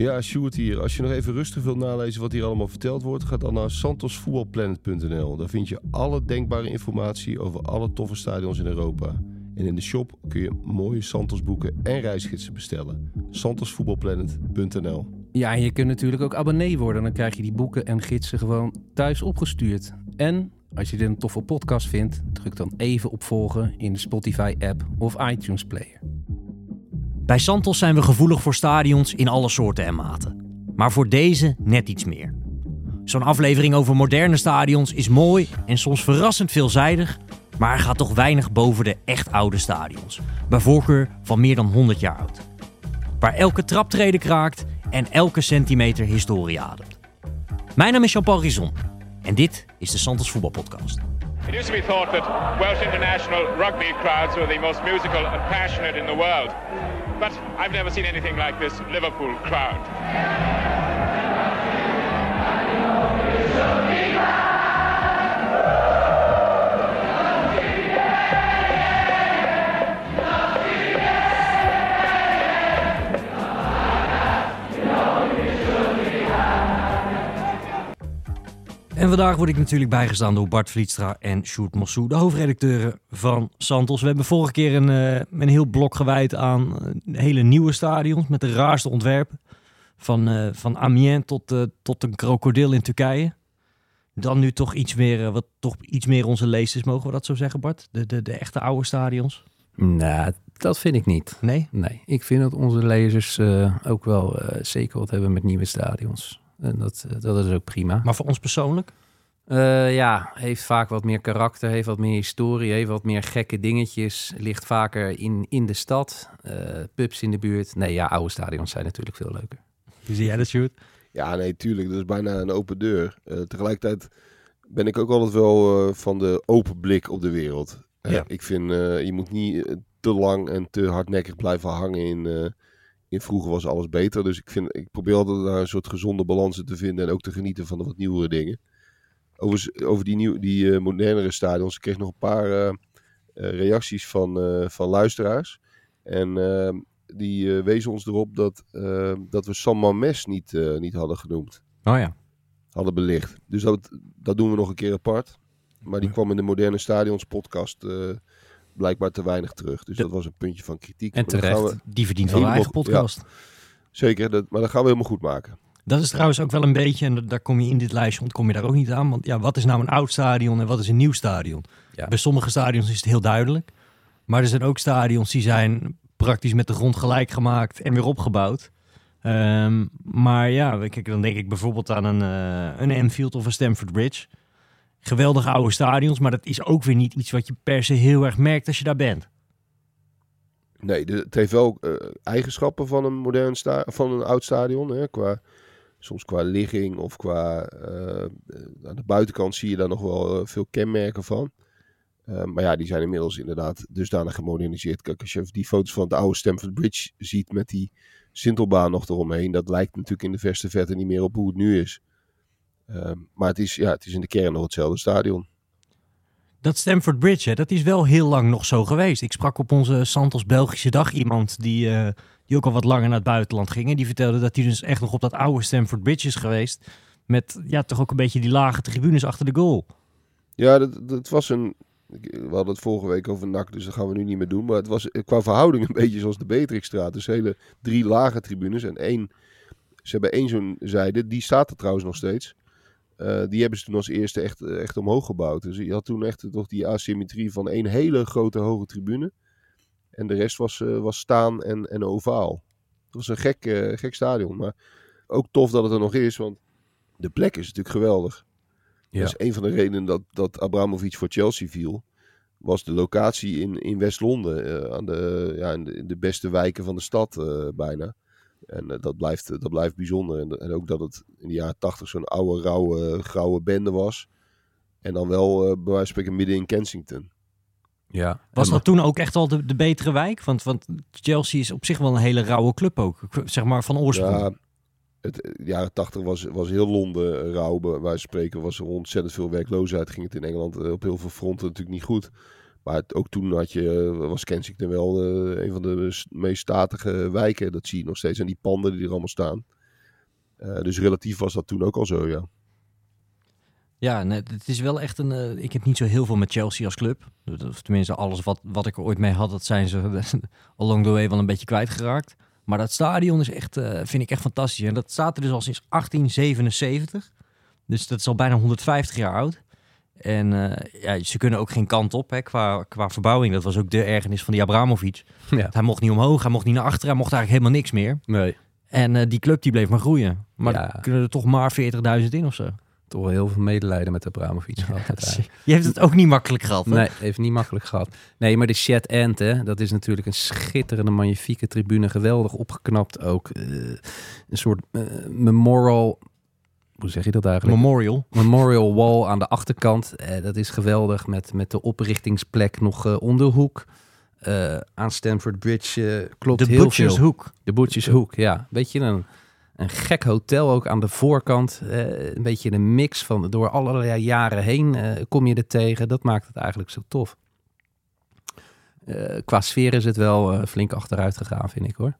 Ja, Sjoerd hier. Als je nog even rustig wilt nalezen wat hier allemaal verteld wordt, ga dan naar santosvoetbalplanet.nl. Daar vind je alle denkbare informatie over alle toffe stadions in Europa. En in de shop kun je mooie Santos boeken en reisgidsen bestellen. santosvoetbalplanet.nl Ja, en je kunt natuurlijk ook abonnee worden. Dan krijg je die boeken en gidsen gewoon thuis opgestuurd. En als je dit een toffe podcast vindt, druk dan even op volgen in de Spotify-app of iTunes Player. Bij Santos zijn we gevoelig voor stadions in alle soorten en maten. Maar voor deze net iets meer. Zo'n aflevering over moderne stadions is mooi en soms verrassend veelzijdig, maar er gaat toch weinig boven de echt oude stadions. Bij voorkeur van meer dan 100 jaar oud. Waar elke traptrede kraakt en elke centimeter historie ademt. Mijn naam is Jean-Paul Rizon en dit is de Santos Voetbalpodcast. It used to thought that Welsh international rugby crowds were the most musical and passionate in the world. But I've never seen anything like this Liverpool crowd. En vandaag word ik natuurlijk bijgestaan door Bart Vlietstra en Sjoerd Mossou, de hoofdredacteuren van Santos. We hebben vorige keer een, eh, een heel blok gewijd aan eh, hele nieuwe stadions met de raarste ontwerpen. Van, eh, van Amiens tot, tot een krokodil in Turkije. Dan nu toch iets meer, wat toch iets meer onze lezers, mogen we dat zo zeggen Bart? De, de, de echte oude stadions? Nou, dat vind ik niet. Nee? Nee, ik vind dat onze lezers ook wel zeker wat hebben met nieuwe stadions. En dat, eh, dat is ook prima. Maar voor ons persoonlijk? Eh, ja, heeft vaak wat meer karakter, heeft wat meer historie, heeft wat meer gekke dingetjes. Ligt vaker in, in de stad, eh, pubs in de buurt. Nee, ja, oude stadions zijn natuurlijk veel leuker. Hoe zie jij dat, Sjoerd? Ja, nee, tuurlijk. Dat is bijna een open deur. Eh, tegelijkertijd ben ik ook altijd wel eh, van de open blik op de wereld. Eh, Ja. Ik vind, eh, je moet niet te lang en te hardnekkig blijven hangen in, eh, in vroeger was alles beter. Dus ik, vind, ik probeer altijd daar een soort gezonde balans in te vinden en ook te genieten van de wat nieuwere dingen. Over, over die, nieuw, die eh, modernere stadions, ik kreeg nog een paar eh, eh, reacties van, van luisteraars. En eh, die wezen ons erop dat, eh, dat we San Mamés niet, niet hadden genoemd Oh ja. hadden belicht. Dus dat, dat doen we nog een keer apart. Maar die kwam in de Moderne Stadions podcast blijkbaar te weinig terug. Dus dat was een puntje van kritiek. En terecht. we- Die verdient van een eigen ja. podcast. zeker, dat, maar dat gaan we helemaal goed maken. Dat is trouwens ook wel een beetje, en daar kom je in dit lijstje, ontkom je daar ook niet aan. Want ja, wat is nou een oud stadion en wat is een nieuw stadion? Ja. Bij sommige stadions is het heel duidelijk. Maar er zijn ook stadions die zijn praktisch met de grond gelijk gemaakt en weer opgebouwd. Ehm, maar ja, kijk, dan denk ik bijvoorbeeld aan een, eh, een Anfield of een Stamford Bridge. Geweldige oude stadions, maar dat is ook weer niet iets wat je per se heel erg merkt als je daar bent. Nee, het heeft wel eh, eigenschappen van een modern sta van een oud stadion. Hè, qua, soms qua ligging of qua... eh, aan de buitenkant zie je daar nog wel eh, veel kenmerken van. Maar ja, die zijn inmiddels inderdaad dusdanig gemoderniseerd. Kijk, als je die foto's van het oude Stamford Bridge ziet met die Sintelbaan nog eromheen. Dat lijkt natuurlijk in de verste verte niet meer op hoe het nu is. Eh, maar het is, ja, het is in de kern nog hetzelfde stadion. Dat Stamford Bridge, hè, dat is wel heel lang nog zo geweest. Ik sprak op onze Santos Belgische dag iemand die, eh, die ook al wat langer naar het buitenland ging. En die vertelde dat hij dus echt nog op dat oude Stamford Bridge is geweest. Met ja, toch ook een beetje die lage tribunes achter de goal. Ja, dat, dat was een. We hadden het vorige week over NAC, dus dat gaan we nu niet meer doen. Maar het was eh, qua verhouding een beetje zoals de Beatrixstraat. Dus hele drie lage tribunes en één. Ze hebben één zo'n zijde, die staat er trouwens nog steeds. Eh, die hebben ze toen als eerste echt, eh, echt omhoog gebouwd. Dus je had toen echt toch die asymmetrie van één hele grote hoge tribune. En de rest was, eh, was staan en, en ovaal. Het was een gek, gek stadion. Maar ook tof dat het er nog is, want de plek is natuurlijk geweldig. Ja. Dat is een van de redenen dat, dat Abramovic voor Chelsea viel. Was de locatie in, in West-Londen. aan de, ja, in, de, in de beste wijken van de stad bijna. En eh, dat, blijft, dat blijft bijzonder. En, en ook dat het in de jaren tachtig zo'n oude, rauwe, grauwe bende was. En dan wel, eh bij wijze van spreken, midden in Kensington. Ja. Was En dat toen ook echt al de, de betere wijk? Want, want Chelsea is op zich wel een hele rauwe club ook. Zeg maar van oorsprong. Ja, het, eh, de jaren tachtig was, was heel Londen eh, rauw. Bij wijze van spreken was er ontzettend veel werkloosheid. Ging het in Engeland eh, op heel veel fronten natuurlijk niet goed. Maar ook toen had je, eh, was Kensington wel eh, een van de meest statige wijken. Dat zie je nog steeds aan die panden die er allemaal staan. Eh, dus relatief was dat toen ook al zo, ja. Ja, nee, het is wel echt een. ik heb niet zo heel veel met Chelsea als club. Of tenminste, alles wat, wat ik er ooit mee had, dat zijn ze along the way wel een beetje kwijtgeraakt. Maar dat stadion is echt, vind ik echt fantastisch. En dat staat er dus al sinds 1877. Dus dat is al bijna 150 jaar oud. En eh, ja, ze kunnen ook geen kant op hè, qua, qua verbouwing. Dat was ook de ergernis van die Abramovic. Ja. Hij mocht niet omhoog, hij mocht niet naar achteren, hij mocht eigenlijk helemaal niks meer. Nee. En eh, die club die bleef maar groeien. Maar Ja. kunnen er toch maar 40.000 in of zo. Toch heel veel medelijden met Abramovic gehad. Je hebt het ook niet makkelijk gehad. hè? Nee, heeft niet makkelijk gehad. Nee, maar de Shed End, hè, dat is natuurlijk een schitterende, magnifieke tribune. Geweldig opgeknapt ook. Eh, een soort memorial... Hoe zeg je dat eigenlijk? Memorial. Memorial Wall aan de achterkant. Eh, dat is geweldig met, met de oprichtingsplek nog eh om de hoek. Eh, aan Stamford Bridge klopt De heel Butchers veel. Hoek. De Butchershoek, ja. Beetje een, een gek hotel ook aan de voorkant. Een beetje een mix van door allerlei jaren heen kom je er tegen. Dat maakt het eigenlijk zo tof. Qua sfeer is het wel flink achteruit gegaan, vind ik hoor.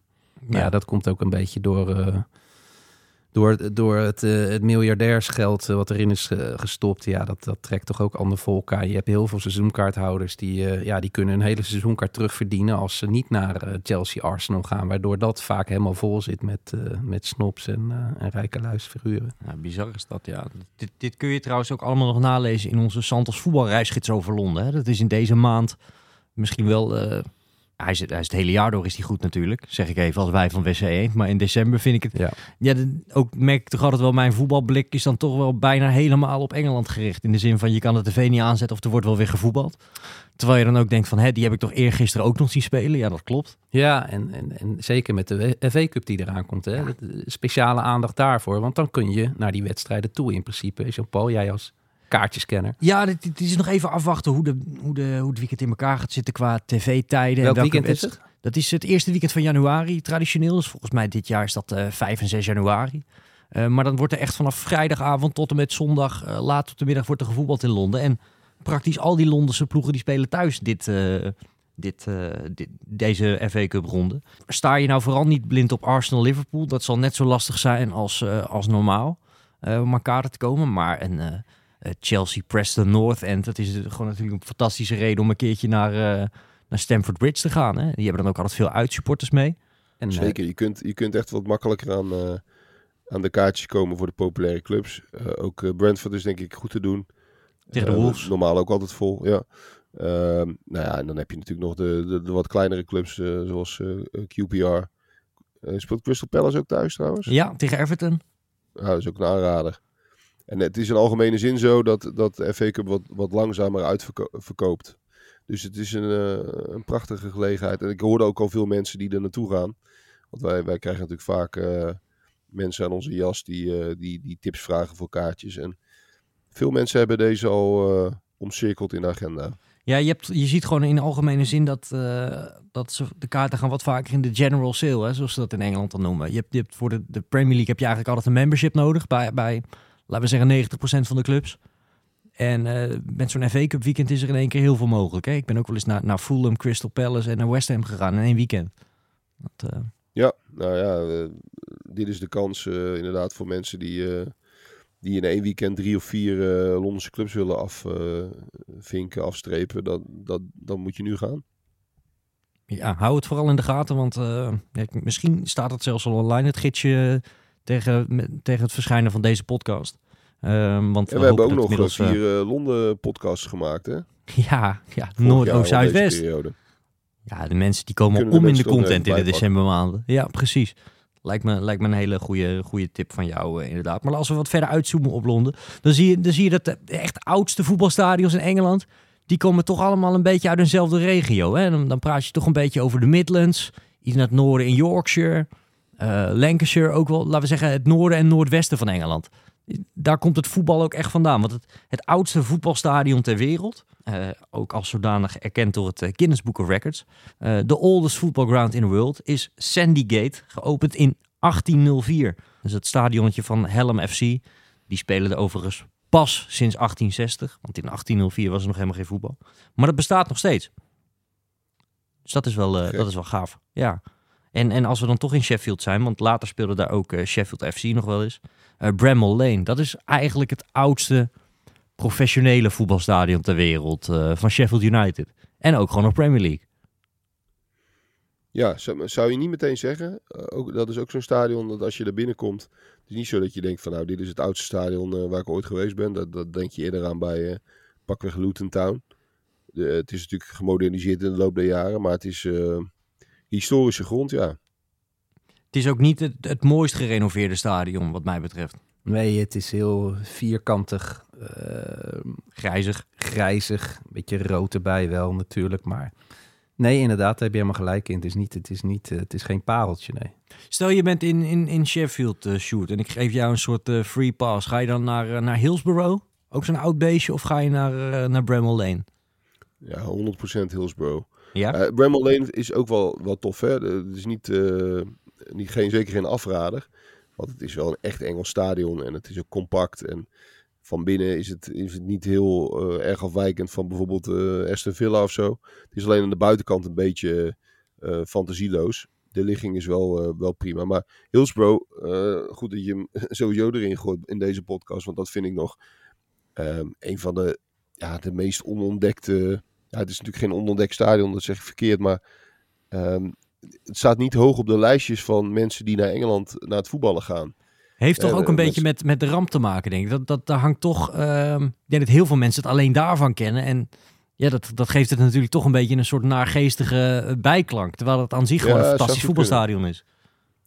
Ja, dat komt ook een beetje door, door, door het, eh, het miljardairsgeld eh, wat erin is eh, gestopt. Ja, dat, dat trekt toch ook ander volk aan. Je hebt heel veel seizoenkaarthouders die, ja, die kunnen een hele seizoenkaart terugverdienen als ze niet naar Chelsea Arsenal gaan. Waardoor dat vaak helemaal vol zit met, met snobs en, en rijke luisfiguren. Ja, bizar is dat, ja. Dit, dit kun je trouwens ook allemaal nog nalezen in onze Santos voetbalreisgids over Londen. Hè. Dat is in deze maand misschien wel... hij, is, hij is het hele jaar door is hij goed natuurlijk, zeg ik even als wij van WC 1. Maar in december vind ik het... Ja. Ook merk ik toch altijd wel, mijn voetbalblik is dan toch wel bijna helemaal op Engeland gericht. In de zin van, je kan de tv niet aanzetten of er wordt wel weer gevoetbald. Terwijl je dan ook denkt van, hè, die heb ik toch eergisteren ook nog zien spelen? Ja, dat klopt. Ja, en, en, en zeker met de FA Cup die eraan komt. Hè? Eh, Speciale aandacht daarvoor. Want dan kun je naar die wedstrijden toe in principe. Jean-Paul, jij als kaartjeskenner. Ja, dit is nog even afwachten hoe, de, hoe, de, hoe het weekend in elkaar gaat zitten qua tv-tijden. Welk en weekend is het? Dat is het eerste weekend van januari, traditioneel. Dus volgens mij dit jaar is dat eh 5 en 6 januari. Eh, maar dan wordt er echt vanaf vrijdagavond tot en met zondag eh, laat op de middag wordt er gevoetbald in Londen. En praktisch al die Londense ploegen die spelen thuis dit, dit, dit, deze FA Cup ronde. Sta je nou vooral niet blind op Arsenal-Liverpool? Dat zal net zo lastig zijn als, als normaal om kaarten te komen. Maar een... eh, Chelsea, Preston, North End. Dat is gewoon natuurlijk een fantastische reden om een keertje naar, eh, naar Stamford Bridge te gaan. Hè? Die hebben dan ook altijd veel uitsupporters mee. En, eh, Zeker, je kunt, je kunt echt wat makkelijker aan, eh, aan de kaartjes komen voor de populaire clubs. Eh, ook Brentford is denk ik goed te doen. Tegen de Wolves. Normaal ook altijd vol, ja. Ehm, nou ja, en dan heb je natuurlijk nog de, de, de wat kleinere clubs eh, zoals eh, eh, QPR. Eh, speelt Crystal Palace ook thuis trouwens? Ja, tegen Everton. Ja, dat is ook een aanrader. En het is in algemene zin zo dat, dat de Cup wat, wat langzamer uitverkoopt. Dus het is een, eh, een prachtige gelegenheid. En ik hoorde ook al veel mensen die er naartoe gaan. Want wij, wij krijgen natuurlijk vaak eh, mensen aan onze jas die, eh, die, die tips vragen voor kaartjes. En veel mensen hebben deze al omcirkeld in de agenda. Ja, je, hebt, je ziet gewoon in algemene zin dat, dat ze, de kaarten gaan wat vaker in de general sale, hè, zoals ze dat in Engeland dan noemen. Je hebt, je hebt voor de, de Premier League heb je eigenlijk altijd een membership nodig bij, bij laten we zeggen, 90% van de clubs. En eh, met zo'n FA Cup weekend is er in één keer heel veel mogelijk. Hè? Ik ben ook wel eens naar, naar Fulham, Crystal Palace en naar West Ham gegaan in één weekend. Dat, eh, Ja, nou ja, eh, dit is de kans inderdaad voor mensen die, die in één weekend drie of vier Londense clubs willen afvinken, afstrepen. Dat, dat, dan moet je nu gaan. Ja, hou het vooral in de gaten, want misschien staat het zelfs al online, het gidsje tegen, tegen het verschijnen van deze podcast. Ehm, want En we hebben ook nog inmiddels, vier eh, Londen podcasts gemaakt, hè? ja, ja Vorig Noord, jaar Oost, al Zuid, deze West. periode. Ja, de mensen die komen Kunnen om in de content in de decembermaanden. Ja, precies. Lijkt me, lijkt me een hele goede, goede tip van jou, eh, inderdaad. Maar als we wat verder uitzoomen op Londen, dan zie je, dan zie je dat de echt oudste voetbalstadions in Engeland, die komen toch allemaal een beetje uit eenzelfde regio. Hè? Dan, dan praat je toch een beetje over de Midlands, iets naar het noorden in Yorkshire, Lancashire ook wel, laten we zeggen het noorden en noordwesten van Engeland. Daar komt het voetbal ook echt vandaan. Want het, het oudste voetbalstadion ter wereld, eh, ook als zodanig erkend door het eh, Guinness Book of Records, eh, de oldest football ground in the world is Sandygate, geopend in 1804. Dus het stadionnetje van Helm FC. Die spelen er overigens pas sinds 1860, want in 1804 was er nog helemaal geen voetbal. Maar dat bestaat nog steeds. Dus dat is wel, eh, dat is wel gaaf. Ja. En, en als we dan toch in Sheffield zijn, want later speelde daar ook eh, Sheffield FC nog wel eens. eh Bramall Lane, dat is eigenlijk het oudste professionele voetbalstadion ter wereld eh, van Sheffield United. En ook gewoon nog Premier League. Ja, zou, je niet meteen zeggen. Ook, dat is ook zo'n stadion dat als je er binnenkomt. Het is niet zo dat je denkt van nou, dit is het oudste stadion waar ik ooit geweest ben. Dat, dat denk je eerder aan bij pakweg Luton Town. Het is natuurlijk gemoderniseerd in de loop der jaren, maar het is historische grond, ja. Het is ook niet het, het mooist gerenoveerde stadion, wat mij betreft. Nee, het is heel vierkantig, eh, Grijzig. grijzig, een beetje rood erbij wel natuurlijk, maar... Nee, inderdaad, daar heb je helemaal gelijk in. Het is, niet, het is, niet, eh, het is geen pareltje, nee. Stel je bent in, in, in Sheffield, eh Sjoerd, en ik geef jou een soort free pass. Ga je dan naar, naar Hillsborough? Ook zo'n oud beestje? Of ga je naar, naar Bramall Lane? Ja, 100% Hillsborough. Ja? Eh Bramall Lane is ook wel, wel tof, hè. Het is niet, eh, niet geen, zeker geen afrader. Want het is wel een echt Engels stadion en het is ook compact. En van binnen is het, is het niet heel eh, erg afwijkend van bijvoorbeeld eh Aston Villa of zo. Het is alleen aan de buitenkant een beetje eh, fantasieloos. De ligging is wel, eh, wel prima. Maar Hillsborough, eh, goed dat je hem sowieso erin gooit in deze podcast. Want dat vind ik nog ehm, een van de, ja, de meest onontdekte... Ja, het is natuurlijk geen onontdekt stadion, dat zeg ik verkeerd. Maar ehm, het staat niet hoog op de lijstjes van mensen die naar Engeland naar het voetballen gaan. Heeft toch Ja, ook een beetje met, met de ramp te maken, denk ik. Dat, dat, daar hangt toch... ehm, ik denk dat heel veel mensen het alleen daarvan kennen. En ja, dat, dat geeft het natuurlijk toch een beetje een soort naargeestige eh, bijklank. Terwijl het aan zich Ja, gewoon een fantastisch voetbalstadion is.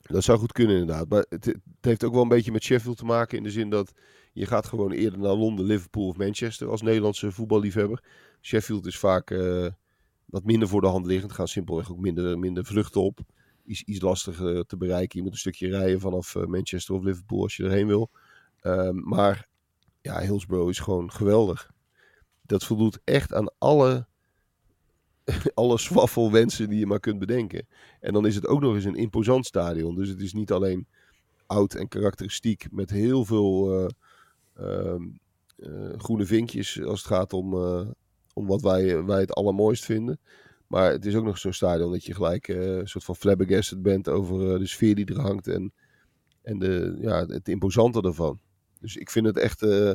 Dat zou goed kunnen inderdaad. Maar het, het heeft ook wel een beetje met Sheffield te maken. In de zin dat je gaat gewoon eerder naar Londen, Liverpool of Manchester als Nederlandse voetballiefhebber. Sheffield is vaak eh, wat minder voor de hand liggend. Gaan simpelweg ook minder, minder vluchten op. Iets, iets lastiger te bereiken. Je moet een stukje rijden vanaf eh, Manchester of Liverpool als je erheen wil. Ehm, maar ja, Hillsborough is gewoon geweldig. Dat voldoet echt aan alle, alle swaffelwensen die je maar kunt bedenken. En dan is het ook nog eens een imposant stadion. Dus het is niet alleen oud en karakteristiek met heel veel eh, ehm, eh, groene vinkjes als het gaat om, eh, om wat wij, wij het allermooist vinden. Maar het is ook nog zo'n stadion dat je gelijk eh, een soort van flabbergasted bent over eh, de sfeer die er hangt en, en de, ja, het imposante ervan. Dus ik vind het echt, eh,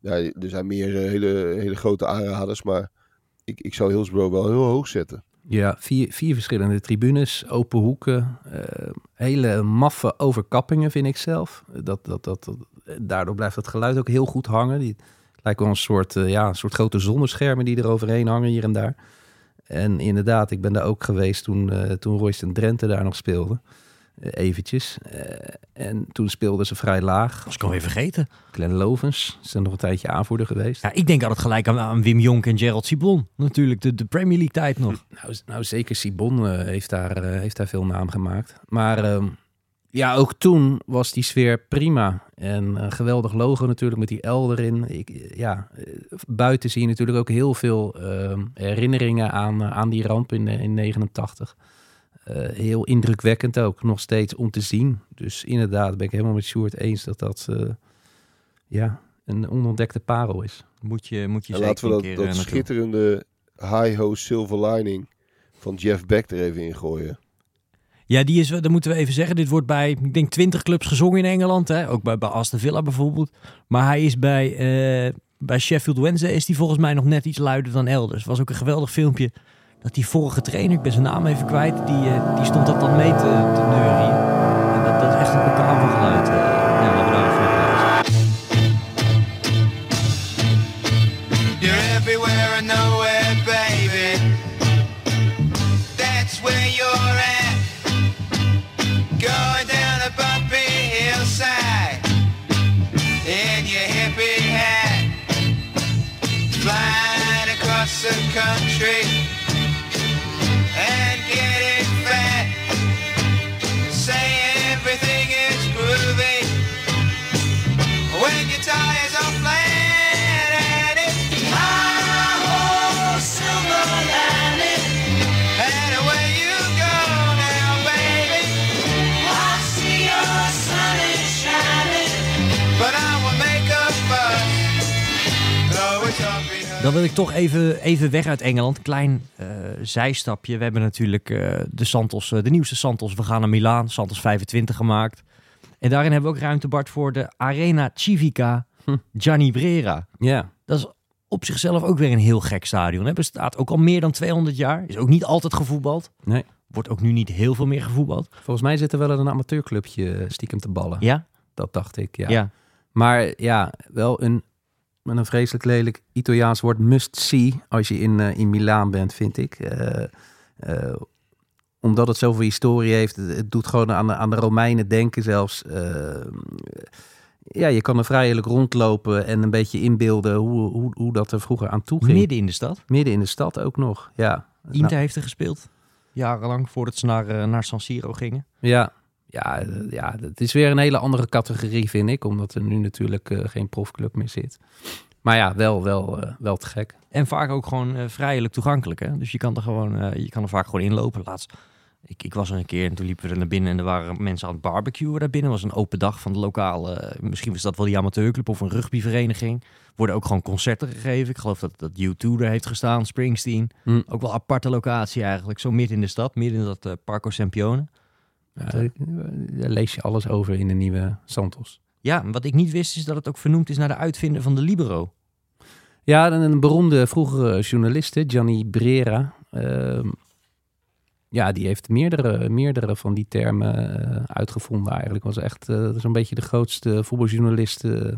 ja, er zijn meer eh, hele, hele grote aanraders, maar ik, ik zou Hillsborough wel heel hoog zetten. Ja, vier, vier verschillende tribunes, open hoeken, eh, hele maffe overkappingen vind ik zelf. Dat, dat, dat, dat- daardoor blijft het geluid ook heel goed hangen. Die lijkt wel een soort, eh, ja, een soort grote zonneschermen die er overheen hangen hier en daar. En inderdaad, ik ben daar ook geweest toen, eh toen Royce en Drenthe daar nog speelden. Eh, eventjes. En toen speelden ze vrij laag. Was ik alweer vergeten. Glenn Lovens is er nog een tijdje aanvoerder geweest. Ja, ik denk altijd gelijk aan, aan Wim Jonk en Gerald Sibon. Natuurlijk, de, de Premier League tijd nog. Nou, nou zeker Sibon heeft, daar, heeft daar veel naam gemaakt. Maar ehm, ja, ook toen was die sfeer prima. En een geweldig logo natuurlijk met die L erin. Ik, ja, eh, buiten zie je natuurlijk ook heel veel ehm, herinneringen aan, eh, aan die ramp in, eh, in 89. Eh, heel indrukwekkend ook, nog steeds om te zien. Dus inderdaad ben ik helemaal met Sjoerd eens dat dat eh, ja, een onontdekte parel is. Moet je, moet je En zeker laten we een dat, keer dat eh, schitterende high-ho silver lining van Jeff Beck er even in gooien. Ja, die is, dat moeten we even zeggen. Dit wordt bij, ik denk, 20 clubs gezongen in Engeland. Hè? Ook bij, bij Aston Villa bijvoorbeeld. Maar hij is bij, eh, bij Sheffield Wednesday is die volgens mij nog net iets luider dan elders. Was ook een geweldig filmpje dat die vorige trainer, ik ben zijn naam even kwijt, die, eh, die stond dat dan mee te, te neurien. En dat, dat is echt een orkaan geluid. eh. Street. Dan wil ik toch even, even weg uit Engeland. Klein, eh, zijstapje. We hebben natuurlijk eh, de Santos, eh, de nieuwste Santos. We gaan naar Milaan, Santos 25 gemaakt. En daarin hebben we ook ruimte, Bart, voor de Arena Civica Hm. Gianni Brera. Ja, Dat is op zichzelf ook weer een heel gek stadion. Het bestaat ook al meer dan 200 jaar. Is ook niet altijd gevoetbald. Nee. Wordt ook nu niet heel veel meer gevoetbald. volgens mij zit er wel een amateurclubje stiekem te ballen. Ja? Dat dacht ik, ja. Ja. Maar ja, wel een, met een vreselijk lelijk Italiaans woord must see als je in, eh, in Milaan bent, vind ik. Eh, eh, omdat het zoveel historie heeft. Het, doet gewoon aan de, aan de Romeinen denken zelfs. Ja, je kan er vrijelijk rondlopen en een beetje inbeelden hoe, hoe, hoe dat er vroeger aan toe ging. Midden in de stad. Midden in de stad ook nog, ja. Inter Nou, heeft er gespeeld. Jarenlang voordat ze naar, naar San Siro gingen. ja, ja, ja, het is weer een hele andere categorie, vind ik. Omdat er nu natuurlijk eh, geen profclub meer zit. Maar ja, wel, wel, eh, wel te gek. En vaak ook gewoon eh, vrijelijk toegankelijk. Hè? Dus je kan er gewoon, je kan er vaak gewoon inlopen. Laatst, ik, ik was er een keer en toen liepen we er naar binnen en er waren mensen aan het barbecuen daar binnen. Het was een open dag van de lokale, misschien was dat wel die amateurclub of een rugbyvereniging. Worden ook gewoon concerten gegeven. Ik geloof dat, dat U2 er heeft gestaan, Springsteen. Hm. Ook wel aparte locatie eigenlijk, zo midden in de stad, midden in dat Parco Sempione. Ja, daar daar lees je alles over in de nieuwe Santos. Ja, wat ik niet wist is dat het ook vernoemd is naar de uitvinder van de Libero. Ja, een, beroemde vroegere journalist, hè, Gianni Brera. ehm, ja, die heeft meerdere, meerdere van die termen eh, uitgevonden eigenlijk. Was echt eh, zo'n beetje de grootste voetbaljournalist eh,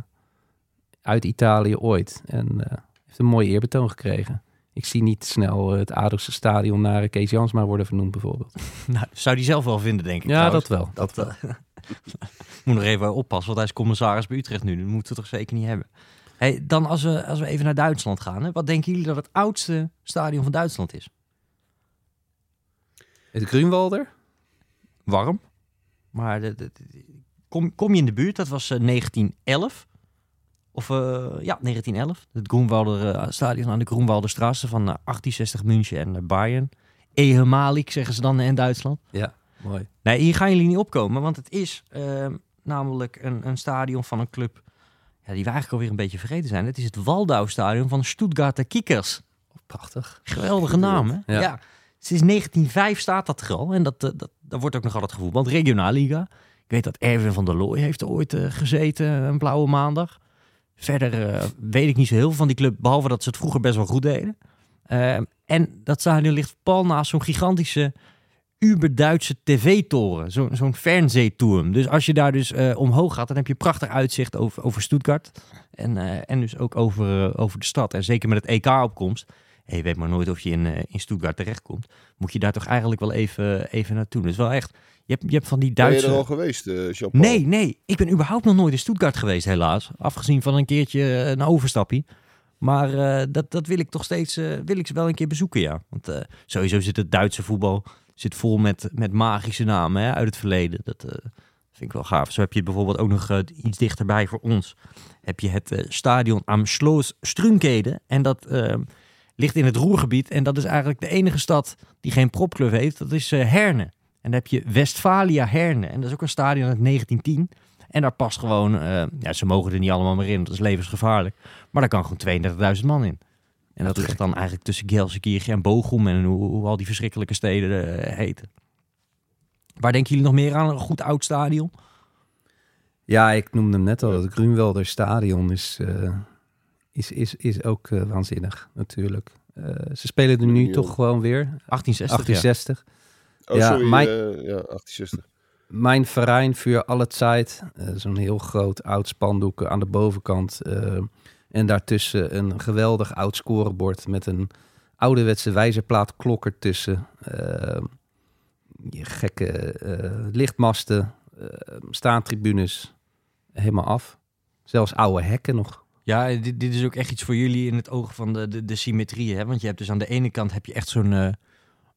uit Italië ooit. En eh, heeft een mooie eerbetoon gekregen. Ik zie niet snel eh, het Adelste Stadion naar eh, Kees Jansma worden vernoemd bijvoorbeeld. Nou, zou die zelf wel vinden, denk ik. Ja, trouwens. dat wel. Dat wel. Moet nog even oppassen, want hij is commissaris bij Utrecht nu. Dat moeten we toch zeker niet hebben. Hey, dan als we, als we even naar Duitsland gaan. Hè, wat denken jullie dat het oudste stadion van Duitsland is? Het Grunwalder? Warm. Maar de, de- de- kom, kom je in de buurt? Dat was eh, 1911. Of eh, ja, 1911. Het Groenwalder eh, stadion aan de Groenwalderstraße van eh, 1860 München en Bayern. Ehemalig zeggen ze dan in Duitsland. Ja, mooi. Nee, hier gaan jullie niet opkomen, want het is ehm, namelijk een, een stadion van een club ja, die we eigenlijk alweer een beetje vergeten zijn. Het is het Waldau-stadion van Stuttgarter Kickers. Prachtig. Geweldige naam, hè? Ja. Ja. Sinds 1905 staat dat er al en dat, dat, dat wordt ook nog altijd gevoetbald. Regionalliga. Ik weet dat Erwin van der Looy heeft ooit gezeten, een blauwe maandag. Verder eh, weet ik niet zo heel veel van die club, behalve dat ze het vroeger best wel goed deden. Ehm, en dat stadion ligt pal naast zo'n gigantische Uber-Duitse tv-toren. Zo- Zo'n Fernseeturm. Dus als je daar dus eh, omhoog gaat, dan heb je prachtig uitzicht over, over Stuttgart. En, eh, en dus ook over, eh, over de stad. En zeker met het EK-opkomst. En je weet maar nooit of je in, eh, in Stuttgart terechtkomt. Moet je daar toch eigenlijk wel even, even naartoe. Dus wel echt, hebt, je hebt van die Ben je Duitse... er al geweest, Jean-Paul? Nee, nee. Ik ben überhaupt nog nooit in Stuttgart geweest, helaas. Afgezien van een keertje eh, een overstapje. Maar eh, dat, dat wil ik toch steeds eh, wil ik wel een keer bezoeken, ja. Want sowieso zit het Duitse voetbal zit vol met, met magische namen hè, uit het verleden. Dat vind ik wel gaaf. Zo heb je bijvoorbeeld ook nog iets dichterbij voor ons. Heb je het stadion am Schloss Strunkede. En dat eh, ligt in het Roergebied. En dat is eigenlijk de enige stad die geen propclub heeft. Dat is Herne. En dan heb je Westfalia Herne. En dat is ook een stadion uit 1910. En daar past gewoon, eh, ja, ze mogen er niet allemaal meer in, dat is levensgevaarlijk. Maar daar kan gewoon 32.000 man in. En dat ligt dan eigenlijk tussen Gelsenkirchen en Bochum en hoe, hoe al die verschrikkelijke steden eh, heten. Waar denken jullie nog meer aan? Een goed oud stadion? Ja, ik noemde hem net al. Het Grunwalder Stadion is, eh, is, is, is ook waanzinnig, natuurlijk. Eh, ze spelen er nu toch gewoon weer. 1860, 1860. Oh, Ja, sorry. mijn- eh, ja, 1860. Mijn Verein voor alle tijd. eh, Zo'n heel groot oud spandoek aan de bovenkant. eh, en daartussen een geweldig oud scorebord met een ouderwetse wijzerplaat klok ertussen. je gekke eh, lichtmasten, eh staantribunes, helemaal af. Zelfs oude hekken nog. Ja, dit, dit is ook echt iets voor jullie in het oog van de, de, de symmetrie. Hè? Want je hebt dus aan de ene kant heb je echt zo'n eh,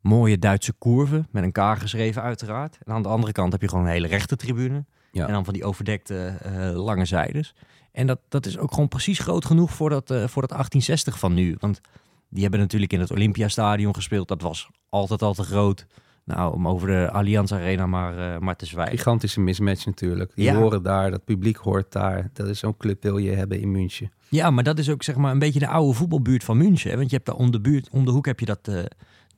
mooie Duitse curve met een K geschreven uiteraard. En aan de andere kant heb je gewoon een hele rechte tribune. Ja. En dan van die overdekte eh, lange zijdes. En dat, dat is ook gewoon precies groot genoeg voor dat, eh, voor dat 1860 van nu. Want die hebben natuurlijk in het Olympiastadion gespeeld. Dat was altijd al te groot. Nou, om over de Allianz Arena maar, eh, maar te zwijgen. Gigantische mismatch natuurlijk. Die Ja. horen daar, dat publiek hoort daar. Dat is zo'n club wil je hebben in München. Ja, maar dat is ook zeg maar een beetje de oude voetbalbuurt van München. Hè? Want je hebt daar om de, buurt, om de hoek heb je dat,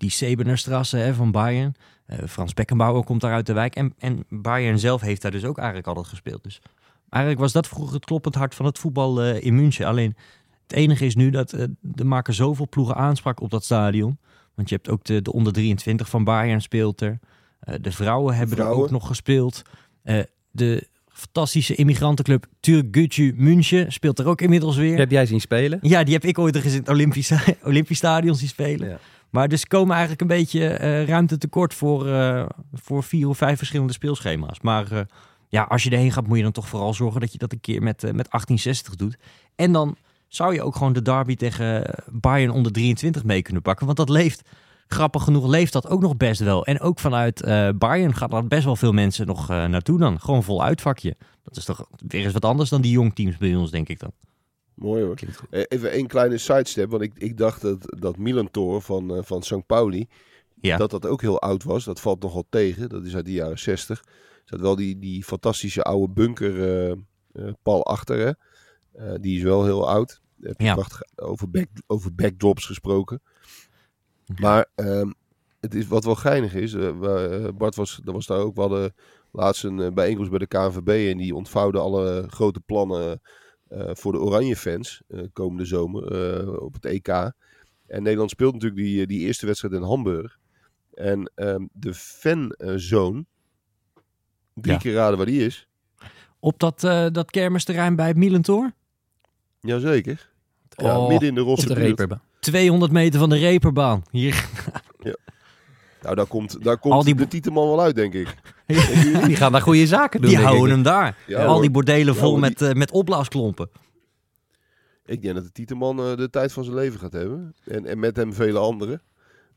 die Sebenerstrasse hè, van Bayern. Eh, Frans Beckenbauer komt daar uit de wijk. En, en Bayern zelf heeft daar dus ook eigenlijk altijd gespeeld. Dus eigenlijk was dat vroeger het kloppend hart van het voetbal eh, in München. Alleen het enige is nu dat eh, er maken zoveel ploegen aanspraak op dat stadion. Want je hebt ook de, de onder 23 van Bayern speelt er. Eh, de vrouwen hebben er ook nog gespeeld. Eh, de fantastische immigrantenclub Türkgücü München speelt er ook inmiddels weer. Die heb jij zien spelen? Ja, die heb ik ooit eens in Olympisch Stadion zien spelen. Ja. Maar dus komen eigenlijk een beetje eh, ruimte tekort voor, eh, voor vier of vijf verschillende speelschema's. Maar eh, ja, als je erheen gaat, moet je dan toch vooral zorgen dat je dat een keer met, met 1860 doet. En dan zou je ook gewoon de derby tegen Bayern onder 23 mee kunnen pakken. Want dat leeft, grappig genoeg, leeft dat ook nog best wel. En ook vanuit Bayern gaat daar best wel veel mensen nog naartoe dan. Gewoon vol uitvakje. Dat is toch weer eens wat anders dan die jong teams bij ons, denk ik dan. Mooi hoor. Eh, Even één kleine sidestep, want ik, ik dacht dat, dat Milan-toren van, eh, van St. Pauli, Ja. dat dat ook heel oud was. Dat valt nogal tegen. Dat is uit de jaren 60. Er zat wel die, die fantastische oude bunker eh, pal achter. Hè? Die is wel heel oud. Heb je Ja. prachtig over, back, over backdrops gesproken. Maar ehm, het is, wat wel geinig is, Bart was, dat was daar ook, we hadden laatst een bijeenkomst bij de KNVB en die ontvouwde alle grote plannen voor de Oranje fans eh, komende zomer eh, op het EK. En Nederland speelt natuurlijk die, eh, die eerste wedstrijd in Hamburg. En ehm, de fanzone, drie Ja. keer raden waar die is. Op dat, eh, dat kermisterrein bij Milentor. Jazeker. Ja, Oh, midden in de rosse de reperbaan. 200 meter van de reperbaan. Hier. Nou, daar komt, daar komt Al die de Tieteman wel uit, denk ik. Die gaan daar goede zaken doen. Die houden ik. hem daar. Ja, Al die bordelen Ja, vol die- met, eh, met opblaasklompen. Ik denk dat de Tieteman eh, de tijd van zijn leven gaat hebben. En, en met hem vele anderen.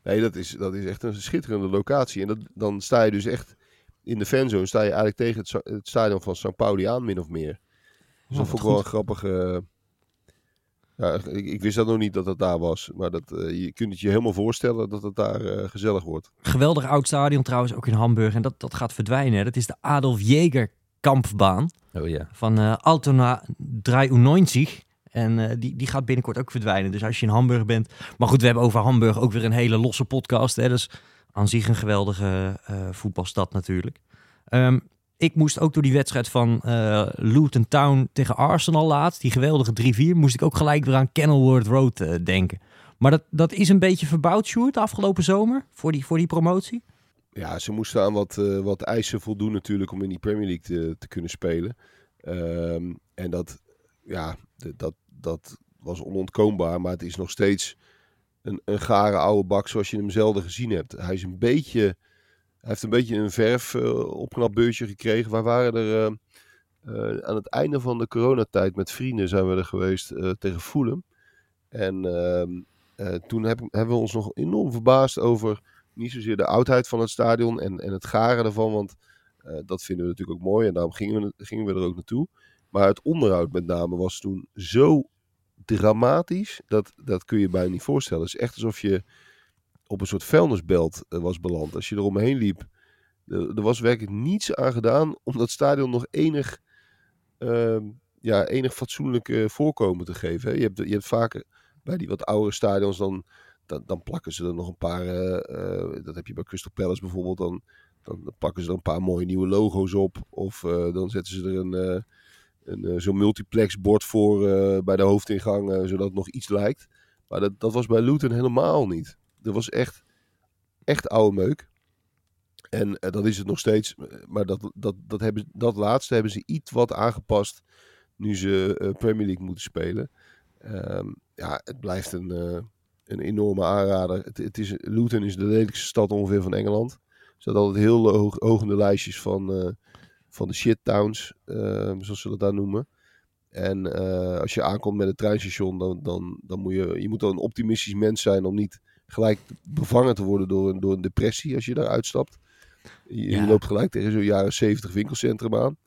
Nee, dat is, dat is echt een schitterende locatie. En dat, dan sta je dus echt in de fanzone. Sta je eigenlijk tegen het, sta- het stadion van St. Pauli aan, min of meer. Dus dat wat vond ik wel een grappige... ja, ik, ik wist dat nog niet dat dat daar was. Maar dat, eh, je kunt het je helemaal voorstellen dat het daar eh, gezellig wordt. Geweldig oud stadion trouwens, ook in Hamburg. En dat, dat gaat verdwijnen. Hè. Dat is de Adolf Jäger kampbaan Oh ja. van eh Altona 93. En eh, die, die gaat binnenkort ook verdwijnen. Dus als je in Hamburg bent. Maar goed, we hebben over Hamburg ook weer een hele losse podcast. Hè. Dus aan zich een geweldige eh, voetbalstad natuurlijk. Ehm, ik moest ook door die wedstrijd van eh, Luton Town tegen Arsenal laatst. Die geweldige 3-4. Moest ik ook gelijk weer aan Kenilworth Road eh, denken. Maar dat, dat is een beetje verbouwd, Sjoerd, afgelopen zomer. Voor die, voor die promotie. Ja, ze moesten aan wat, eh, wat eisen voldoen natuurlijk om in die Premier League te, te kunnen spelen. Ehm, en dat, ja, dat, dat was onontkoombaar, maar het is nog steeds een, een gare oude bak zoals je hem zelden gezien hebt. Hij is een beetje, hij heeft een beetje een verf eh, opknapbeurtje gekregen. Wij waren er eh, eh, aan het einde van de coronatijd met vrienden zijn we er geweest tegen Fulham. En ehm, eh, toen heb, hebben we ons nog enorm verbaasd over niet zozeer de oudheid van het stadion en, en het garen ervan, want dat vinden we natuurlijk ook mooi en daarom gingen we, gingen we er ook naartoe. Maar het onderhoud met name was toen zo dramatisch, dat, dat kun je bijna niet voorstellen. Het is echt alsof je op een soort vuilnisbelt eh, was beland. Als je er omheen liep, er, er was werkelijk niets aan gedaan om dat stadion nog enig, ehm, ja, enig fatsoenlijk eh, voorkomen te geven. Je, hebt, je hebt vaker bij die wat oudere stadions dan dan, dan plakken ze er nog een paar. eh, eh, dat heb je bij Crystal Palace bijvoorbeeld. Dan, dan, plakken ze er een paar mooie nieuwe logo's op. Of eh, dan zetten ze er een, eh, een eh, zo'n multiplex bord voor eh, bij de hoofdingang. eh, zodat het nog iets lijkt. Maar dat, dat was bij Luton helemaal niet. Dat was echt, echt oude meuk. En eh, dat is het nog steeds. Maar dat, dat, dat, hebben, dat laatste hebben ze iets wat aangepast. Nu ze eh, Premier League moeten spelen. Ehm, ja, het blijft een, eh, een enorme aanrader. Het, het is, Luton is de lelijkste stad ongeveer van Engeland. Er staat altijd heel hoog, hoog in de lijstjes van, eh, van de shit towns, eh, zoals ze dat daar noemen. En eh, als je aankomt met het treinstation, dan, dan, dan moet je, je moet dan een optimistisch mens zijn om niet gelijk bevangen te worden door een, door een depressie als je daar uitstapt. Je, loopt gelijk tegen zo'n jaren 70 winkelcentrum aan.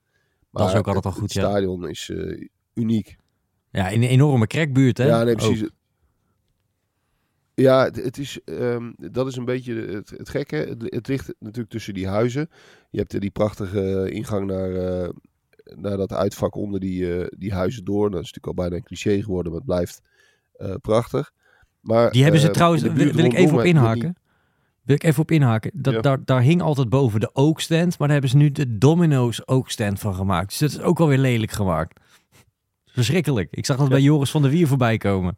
Maar Dat is ook altijd het, al goed, Het ja. stadion is eh, uniek. Ja, in een enorme crackbuurt, hè? Ja, nee, Ook. precies. Ja, het, het is, ehm, dat is een beetje het, het gekke. Het, het ligt natuurlijk tussen die huizen. Je hebt eh, die prachtige ingang naar, eh, naar dat uitvak onder die, die huizen door. Dat is natuurlijk al bijna een cliché geworden, maar het blijft prachtig. Maar, Die hebben ze eh, trouwens, wil, wil ik even op inhaken. Wil ik even op inhaken. Dat, Ja. daar, daar hing altijd boven de oakstand, maar daar hebben ze nu de Domino's oakstand van gemaakt. Dus dat is ook alweer lelijk gemaakt. Verschrikkelijk. Ik zag dat bij Joris van der Wier voorbij komen.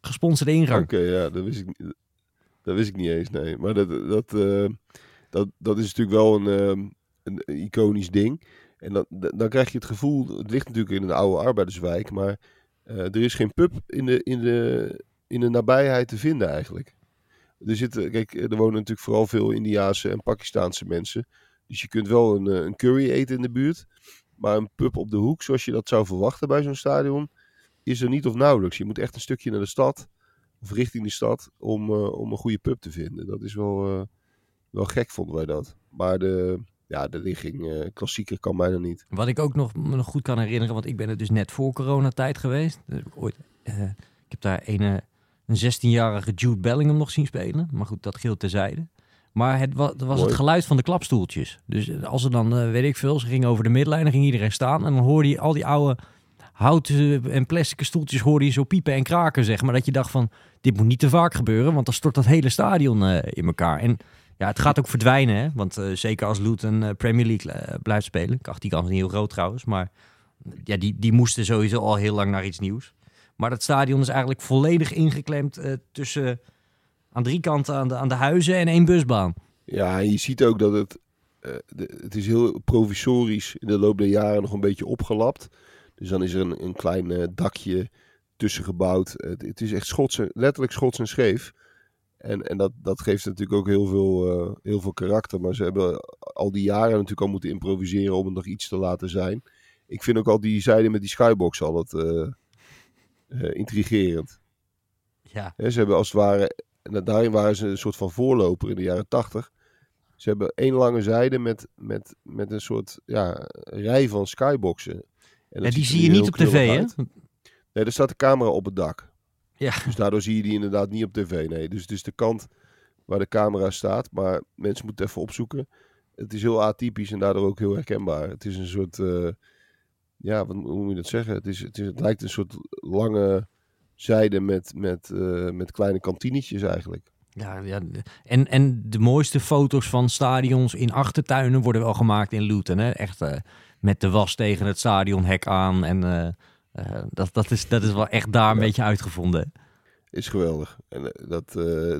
Gesponsorde ingang. Oké, ja, dat wist, ik, niet- dat wist ik niet eens, nee. Maar dat, dat, eh, dat, dat is natuurlijk wel een, ehm, een iconisch ding. En dan, dan krijg je het gevoel, het ligt natuurlijk in een oude arbeiderswijk, maar eh, er is geen pub in de, in, de, in de nabijheid te vinden eigenlijk. Er, zitten, kijk, er wonen natuurlijk vooral veel Indiaanse en Pakistaanse mensen. Dus je kunt wel een, eh, een curry eten in de buurt. Maar een pub op de hoek, zoals je dat zou verwachten bij zo'n stadion, is er niet of nauwelijks. Je moet echt een stukje naar de stad, of richting de stad, om, eh, om een goede pub te vinden. Dat is wel, eh, wel gek, vonden wij dat. Maar de, ja, de ligging, klassieker kan bijna niet. Wat ik ook nog, goed kan herinneren, want ik ben er dus net voor coronatijd geweest. Dus ooit, ik heb daar een, eh, een 16-jarige Jude Bellingham nog zien spelen. Maar goed, dat geldt terzijde. Maar het was, het was Mooi. het geluid van de klapstoeltjes. Dus eh, als er dan, eh, weet ik veel, ze gingen over de midlijn, dan ging iedereen staan. En dan hoorde je al die oude houten en plastic stoeltjes hoorde je zo piepen en kraken, zeg maar. Dat je dacht van, dit moet niet te vaak gebeuren, want dan stort dat hele stadion eh, in elkaar. En ja, het gaat ook verdwijnen, hè. Want zeker als Luton eh, Premier League blijft spelen. Ik die kans niet heel groot trouwens, maar ja, die, die moesten sowieso al heel lang naar iets nieuws. Maar dat stadion is eigenlijk volledig ingeklemd eh, tussen aan drie kanten aan de, aan de huizen en één busbaan. Ja, en je ziet ook dat het, de- het is heel provisorisch in de loop der jaren nog een beetje opgelapt. Dus dan is er een, een klein eh, dakje tussen gebouwd. Het, is echt schots, letterlijk schots en scheef. En, en dat, dat geeft natuurlijk ook heel veel, heel veel karakter. Maar ze hebben al die jaren natuurlijk al moeten improviseren om het nog iets te laten zijn. Ik vind ook al die zijde met die skybox altijd eh, eh, intrigerend. Ja, ze hebben als het ware, daarin waren ze een soort van voorloper in de jaren tachtig. Ze hebben één lange zijde met, met, met een soort ja, rij van skyboxen. En die zie je niet op tv, hè? Nee, er staat de camera op het dak. Ja. Dus daardoor zie je die inderdaad niet op tv. Nee, dus het is de kant waar de camera staat. Maar mensen moeten even opzoeken. Het is heel atypisch en daardoor ook heel herkenbaar. Het is een soort, eh, ja, wat, hoe moet je dat zeggen? Het, is, het, is, het lijkt een soort lange zijde met, met, eh, met kleine kantinetjes eigenlijk. Ja, ja. En, en de mooiste foto's van stadions in achtertuinen worden wel gemaakt in Luton. Hè? Echt eh, met de was tegen het stadionhek aan. En eh, dat, dat, is, dat is wel echt daar een Ja. beetje uitgevonden. Is geweldig. En dat,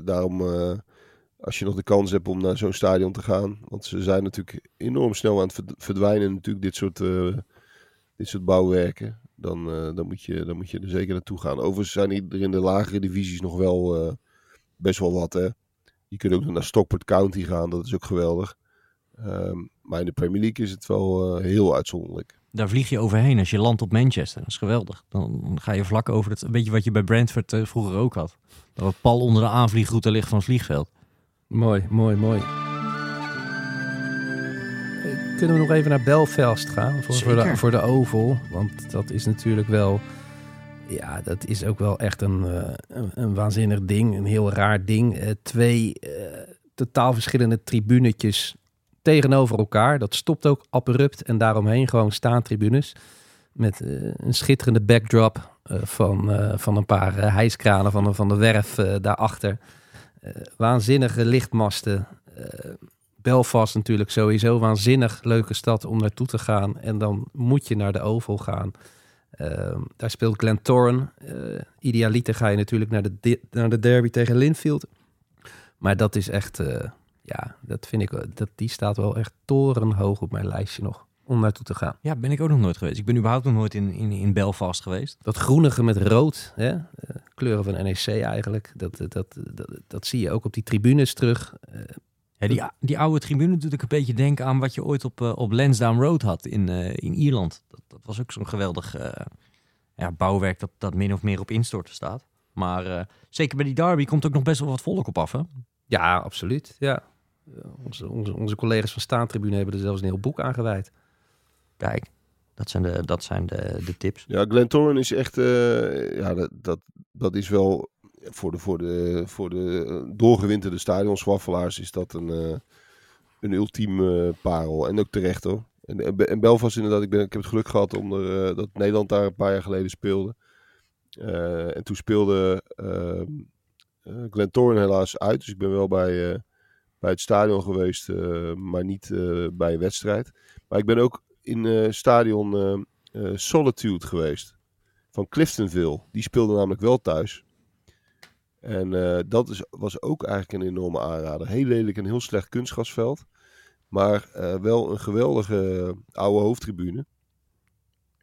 daarom, als je nog de kans hebt om naar zo'n stadion te gaan. Want ze zijn natuurlijk enorm snel aan het verd- verdwijnen, natuurlijk, dit soort, dit soort bouwwerken. Dan, eh, dan, moet je, dan moet je er zeker naartoe gaan. Overigens zijn er in de lagere divisies nog wel eh, best wel wat. Hè? Je kunt ook naar Stockport County gaan, dat is ook geweldig. Ehm, maar in de Premier League is het wel eh, heel uitzonderlijk. Daar vlieg je overheen als je landt op Manchester. Dat is geweldig. Dan ga je vlak over het... Een beetje wat je bij Brentford vroeger ook had. Dat het pal onder de aanvliegroute ligt van het vliegveld. Mooi, mooi, mooi. Kunnen we nog even naar Belfast gaan voor, voor, de, voor de Oval? Want dat is natuurlijk wel... Ja, dat is ook wel echt een, eh, een, een waanzinnig ding. Een heel raar ding. Eh, twee eh, totaal verschillende tribunetjes tegenover elkaar. Dat stopt ook abrupt. En daaromheen gewoon staantribunes. Met eh, een schitterende backdrop van, van een paar hijskranen van, de- van de werf daarachter. Waanzinnige lichtmasten. Belfast natuurlijk sowieso waanzinnig leuke stad om naartoe te gaan. En dan moet je naar de Oval gaan. Eh, daar speelt Glentoran. Eh idealiter ga je natuurlijk naar de, naar de derby tegen Linfield. Maar dat is echt, eh, ja, dat vind ik, dat, die staat wel echt torenhoog op mijn lijstje nog om naartoe te gaan. Ja, ben ik ook nog nooit geweest. Ik ben überhaupt nog nooit in, in, in Belfast geweest. Dat groenige met rood, hè? eh, kleuren van NEC eigenlijk, dat, dat, dat, dat, dat zie je ook op die tribunes terug. Ja, die, die oude tribune doet ik een beetje denken aan wat je ooit op, eh, op Lansdowne Road had in, eh, in Ierland. Dat, dat was ook zo'n geweldig eh, ja, bouwwerk dat, dat min of meer op instorten staat. Maar eh, zeker bij die derby komt ook nog best wel wat volk op af, hè? Ja, absoluut. Ja. Onze, onze, onze collega's van Staantribune hebben er zelfs een heel boek aan gewijd. Kijk, dat zijn de, dat zijn de, de tips. Ja, Glentoran is echt, eh, ja, dat, dat, dat is wel voor de, voor de, voor de eh, doorgewinterde stadionswaffelaars is dat een, eh, een ultiem eh, parel. En ook terecht hoor. En, en, Be- en Belfast inderdaad, ik, ben, ik heb het geluk gehad om er, dat Nederland daar een paar jaar geleden speelde. En toen speelde ehm, Eh Glentoran helaas uit, dus ik ben wel bij, bij het stadion geweest, maar niet bij een wedstrijd. Maar ik ben ook in stadion Solitude geweest van Cliftonville. Die speelde namelijk wel thuis. En eh, dat is, was ook eigenlijk een enorme aanrader. Heel lelijk en heel slecht kunstgrasveld. Maar eh, wel een geweldige oude hoofdtribune.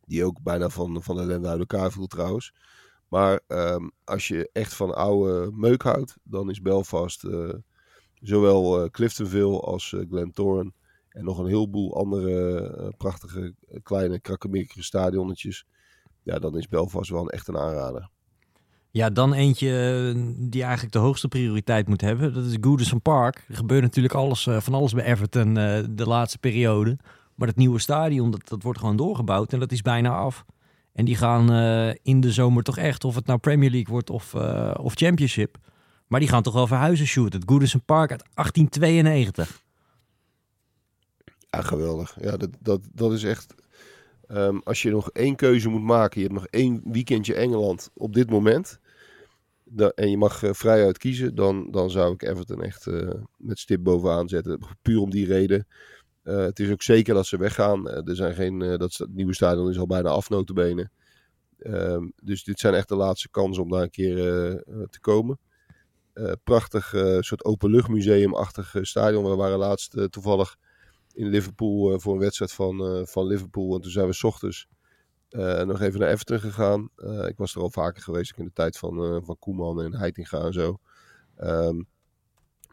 Die ook bijna van, van ellende uit elkaar viel trouwens. Maar ehm, als je echt van oude meuk houdt, dan is Belfast eh, zowel Cliftonville als eh, Glentoran en nog een heleboel andere prachtige kleine krakkemikkige stadionnetjes. Ja, dan is Belfast wel een, echt een aanrader. Ja, dan eentje eh, die eigenlijk de hoogste prioriteit moet hebben. Dat is Goodison Park. Er gebeurt natuurlijk alles, eh, van alles bij Everton eh, de laatste periode. Maar het nieuwe stadion, dat, dat wordt gewoon doorgebouwd en dat is bijna af. En die gaan in de zomer toch echt, of het nou Premier League wordt of, of Championship. Maar die gaan toch wel verhuizen shooten. Het Goodison Park uit 1892. Ja, geweldig. Ja, dat, dat, dat is echt. Ehm, als je nog één keuze moet maken, je hebt nog één weekendje Engeland op dit moment. en je mag eh, vrijuit kiezen, dan, dan zou ik Everton echt eh, met stip bovenaan zetten. Puur om die reden. Eh, het is ook zeker dat ze weggaan. Er zijn geen, dat nieuwe stadion is al bijna af, notabene. Ehm, dus dit zijn echt de laatste kansen om daar een keer te komen. Prachtig soort openluchtmuseumachtig stadion. We waren laatst toevallig in Liverpool eh, voor een wedstrijd van, eh, van Liverpool. En toen zijn we 's ochtends eh, nog even naar Everton gegaan. Ik was er al vaker geweest, in de tijd van, van Koeman en Heitinga en zo. Ehm,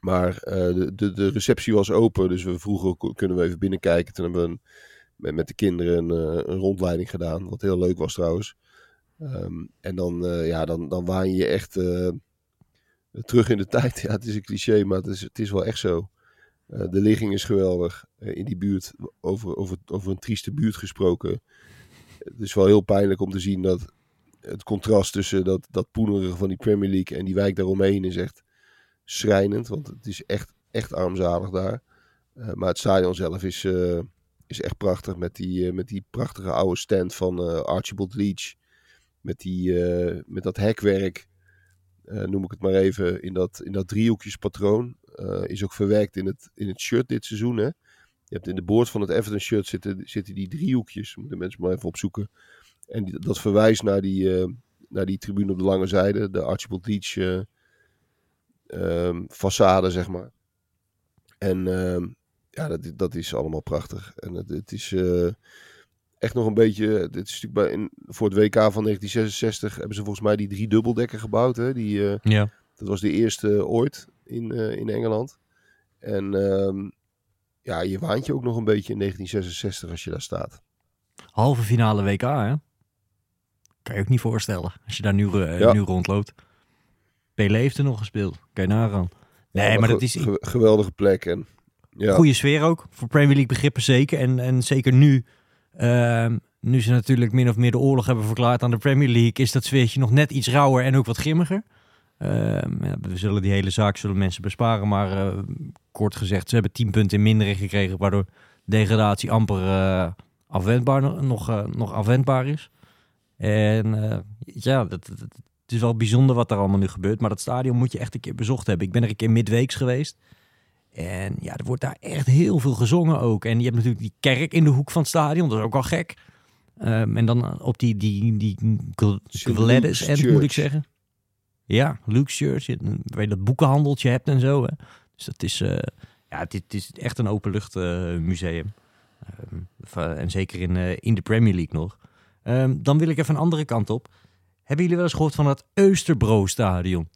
maar de, de, de receptie was open, dus we vroegen kunnen we even binnenkijken. Toen hebben we een, met, met de kinderen een, een rondleiding gedaan, wat heel leuk was trouwens. Ehm, en dan, eh, ja, dan, dan waan je echt terug in de tijd. Ja, het is een cliché, maar het is, het is wel echt zo. Eh, de ligging is geweldig eh, in die buurt. Over, over, over een trieste buurt gesproken. Het is wel heel pijnlijk om te zien dat het contrast tussen dat, dat van die Premier League en die wijk daaromheen is echt schrijnend. Want het is echt, echt armzalig daar. Eh, maar het stadion zelf is, is echt prachtig. Met die, met die prachtige oude stand van Archibald Leach. Met, die, met dat hekwerk, noem ik het maar even, in dat, in dat driehoekjespatroon. Eh, is ook verwerkt in het, in het shirt dit seizoen. Hè? Je hebt in de boord van het Everton shirt zitten, zitten die driehoekjes. Moeten mensen maar even opzoeken. En die- dat verwijst naar die, eh, naar die tribune op de lange zijde. De Archibald Leach eh, ehm, façade, zeg maar. En ehm, ja, dat, dat is allemaal prachtig. En het, het is echt nog een beetje... Dit is natuurlijk bij, in, voor het WK van 1966 hebben ze volgens mij die drie dubbeldekker gebouwd. Hè? Die, Ja. dat was de eerste ooit in, eh, in Engeland. En ehm, ja, je waant je ook nog een beetje in 1966 als je daar staat. Halve finale WK, hè? Kan je ook niet voorstellen. Als je daar nu, eh, Ja. nu rondloopt. Pelé heeft er nog gespeeld. Kan je nagaan. Nee, Ja, maar dat is ge- geweldige plek. En, ja. goede sfeer ook. Voor Premier League begrippen zeker. En, en zeker nu, ehm, nu ze natuurlijk min of meer de oorlog hebben verklaard aan de Premier League, is dat sfeertje nog net iets rauwer en ook wat grimmiger. Ehm, we zullen die hele zaak zullen mensen besparen. Maar eh, kort gezegd, ze hebben 10 punten in mindering gekregen, waardoor degradatie amper eh, afwendbaar, nog, eh, nog afwendbaar is. En ja, dat, het is wel bijzonder wat er allemaal nu gebeurt. Maar dat stadion moet je echt een keer bezocht hebben. Ik ben er een keer midweeks geweest. En ja, er wordt daar echt heel veel gezongen ook. En je hebt natuurlijk die kerk in de hoek van het stadion. Dat is ook al gek. Ehm, en dan op die, die, die end, moet ik zeggen. Ja, Luke's Church. Je- Waar je dat boekenhandeltje hebt en zo. Hè. Dus dat is, eh, ja, het, is- het is echt een openlucht eh, museum. Ehm, en zeker in, eh, in de Premier League nog. Ehm, dan wil ik even een andere kant op. Hebben jullie wel eens gehoord van het Österbro Stadion?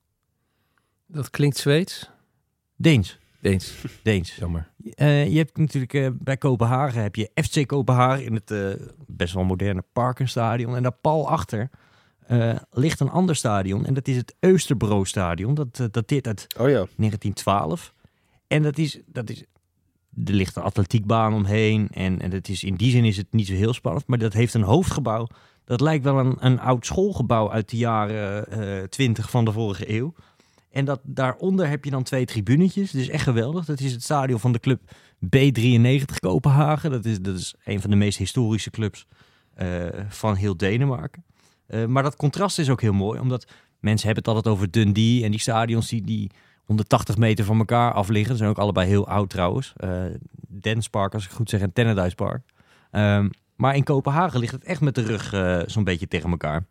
Dat klinkt Zweeds. Deens. Deens. Deens. Jammer. Je hebt natuurlijk bij Kopenhagen heb je FC Kopenhagen in het best wel moderne Parkenstadion. En daar pal achter eh, ligt een ander stadion. En dat is het Österbro Stadion. Dat eh, dateert uit Oh ja, 1912. En dat is, dat is, er ligt een atletiekbaan omheen. En, en het is, in die zin is het niet zo heel spannend. Maar dat heeft een hoofdgebouw. Dat lijkt wel een, een oud schoolgebouw uit de jaren eh 20 van de vorige eeuw. En dat, daaronder heb je dan twee tribunetjes. Dat is echt geweldig. Dat is het stadion van de club B93 Kopenhagen. Dat is, dat is een van de meest historische clubs van heel Denemarken. Eh, maar dat contrast is ook heel mooi, omdat mensen hebben het altijd over Dundee en die stadions die, die 180 meter van elkaar af liggen. Ze zijn ook allebei heel oud trouwens. Eh Dance Park, als ik goed zeg, en Tennerdijs Park. Ehm, maar in Kopenhagen ligt het echt met de rug eh, zo'n beetje tegen elkaar.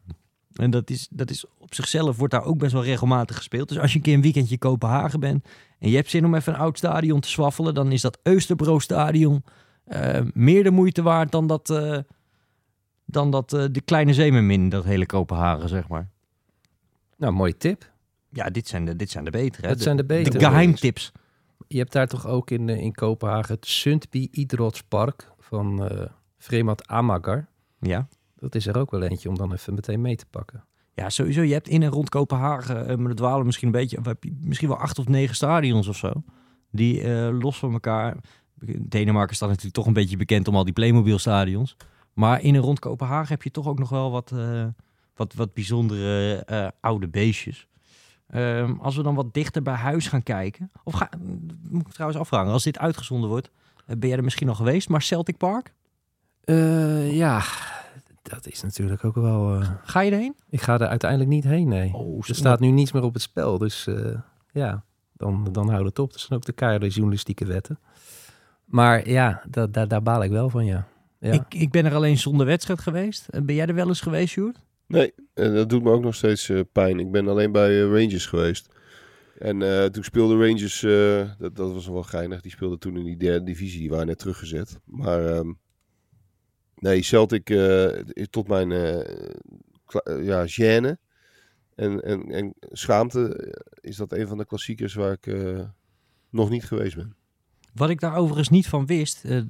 En dat is, dat is op zichzelf wordt daar ook best wel regelmatig gespeeld. Dus als je een keer een weekendje in Kopenhagen bent en je hebt zin om even een oud stadion te swaffelen, dan is dat Österbro stadion meer de moeite waard dan dat, dan dat eh, de kleine zeemermin, dat hele Kopenhagen, zeg maar. Nou, mooie tip. Ja, dit zijn de, dit zijn de betere. Dat zijn de betere. de geheimtips. Je hebt daar toch ook in, eh, in Kopenhagen het Sundby Idrottspark van eh Vremat Amagar. Ja. Dat is er ook wel eentje om dan even meteen mee te pakken. ja, sowieso. Je hebt in en rond Kopenhagen, maar dat dwalen misschien een beetje, misschien wel acht of negen stadions of zo. Die los van elkaar. Denemarken staat natuurlijk toch een beetje bekend om al die Playmobil stadions. Maar in en rond Kopenhagen heb je toch ook nog wel wat, eh, wat, wat bijzondere eh, oude beestjes. Ehm, als we dan wat dichter bij huis gaan kijken. Of ga, moet ik trouwens afvragen, als dit uitgezonden wordt, eh, ben jij er misschien al geweest? Maar Celtic Park, ja, dat is natuurlijk ook wel... ga je erheen? ik ga er uiteindelijk niet heen, nee. Oh, Er staat nu niets meer op het spel, dus ja, dan, dan houdt het op. Dat zijn ook de keiharde journalistieke wetten. Maar ja, da, da- daar baal ik wel van, ja. Ja. Ik, ik ben er alleen zonder wedstrijd geweest. Eh, Ben jij er wel eens geweest, Sjoerd? Nee, en dat doet me ook nog steeds eh, pijn. Ik ben alleen bij eh, Rangers geweest. En eh, toen speelde Rangers, eh, dat, dat was nog wel geinig, die speelde toen in die derde divisie, die waren net teruggezet. Maar ehm, nee, Celtic eh, is tot mijn eh, eh, ja, gêne en, en, en schaamte eh, is dat een van de klassiekers waar ik eh, nog niet geweest ben. Wat ik daar overigens niet van wist, eh,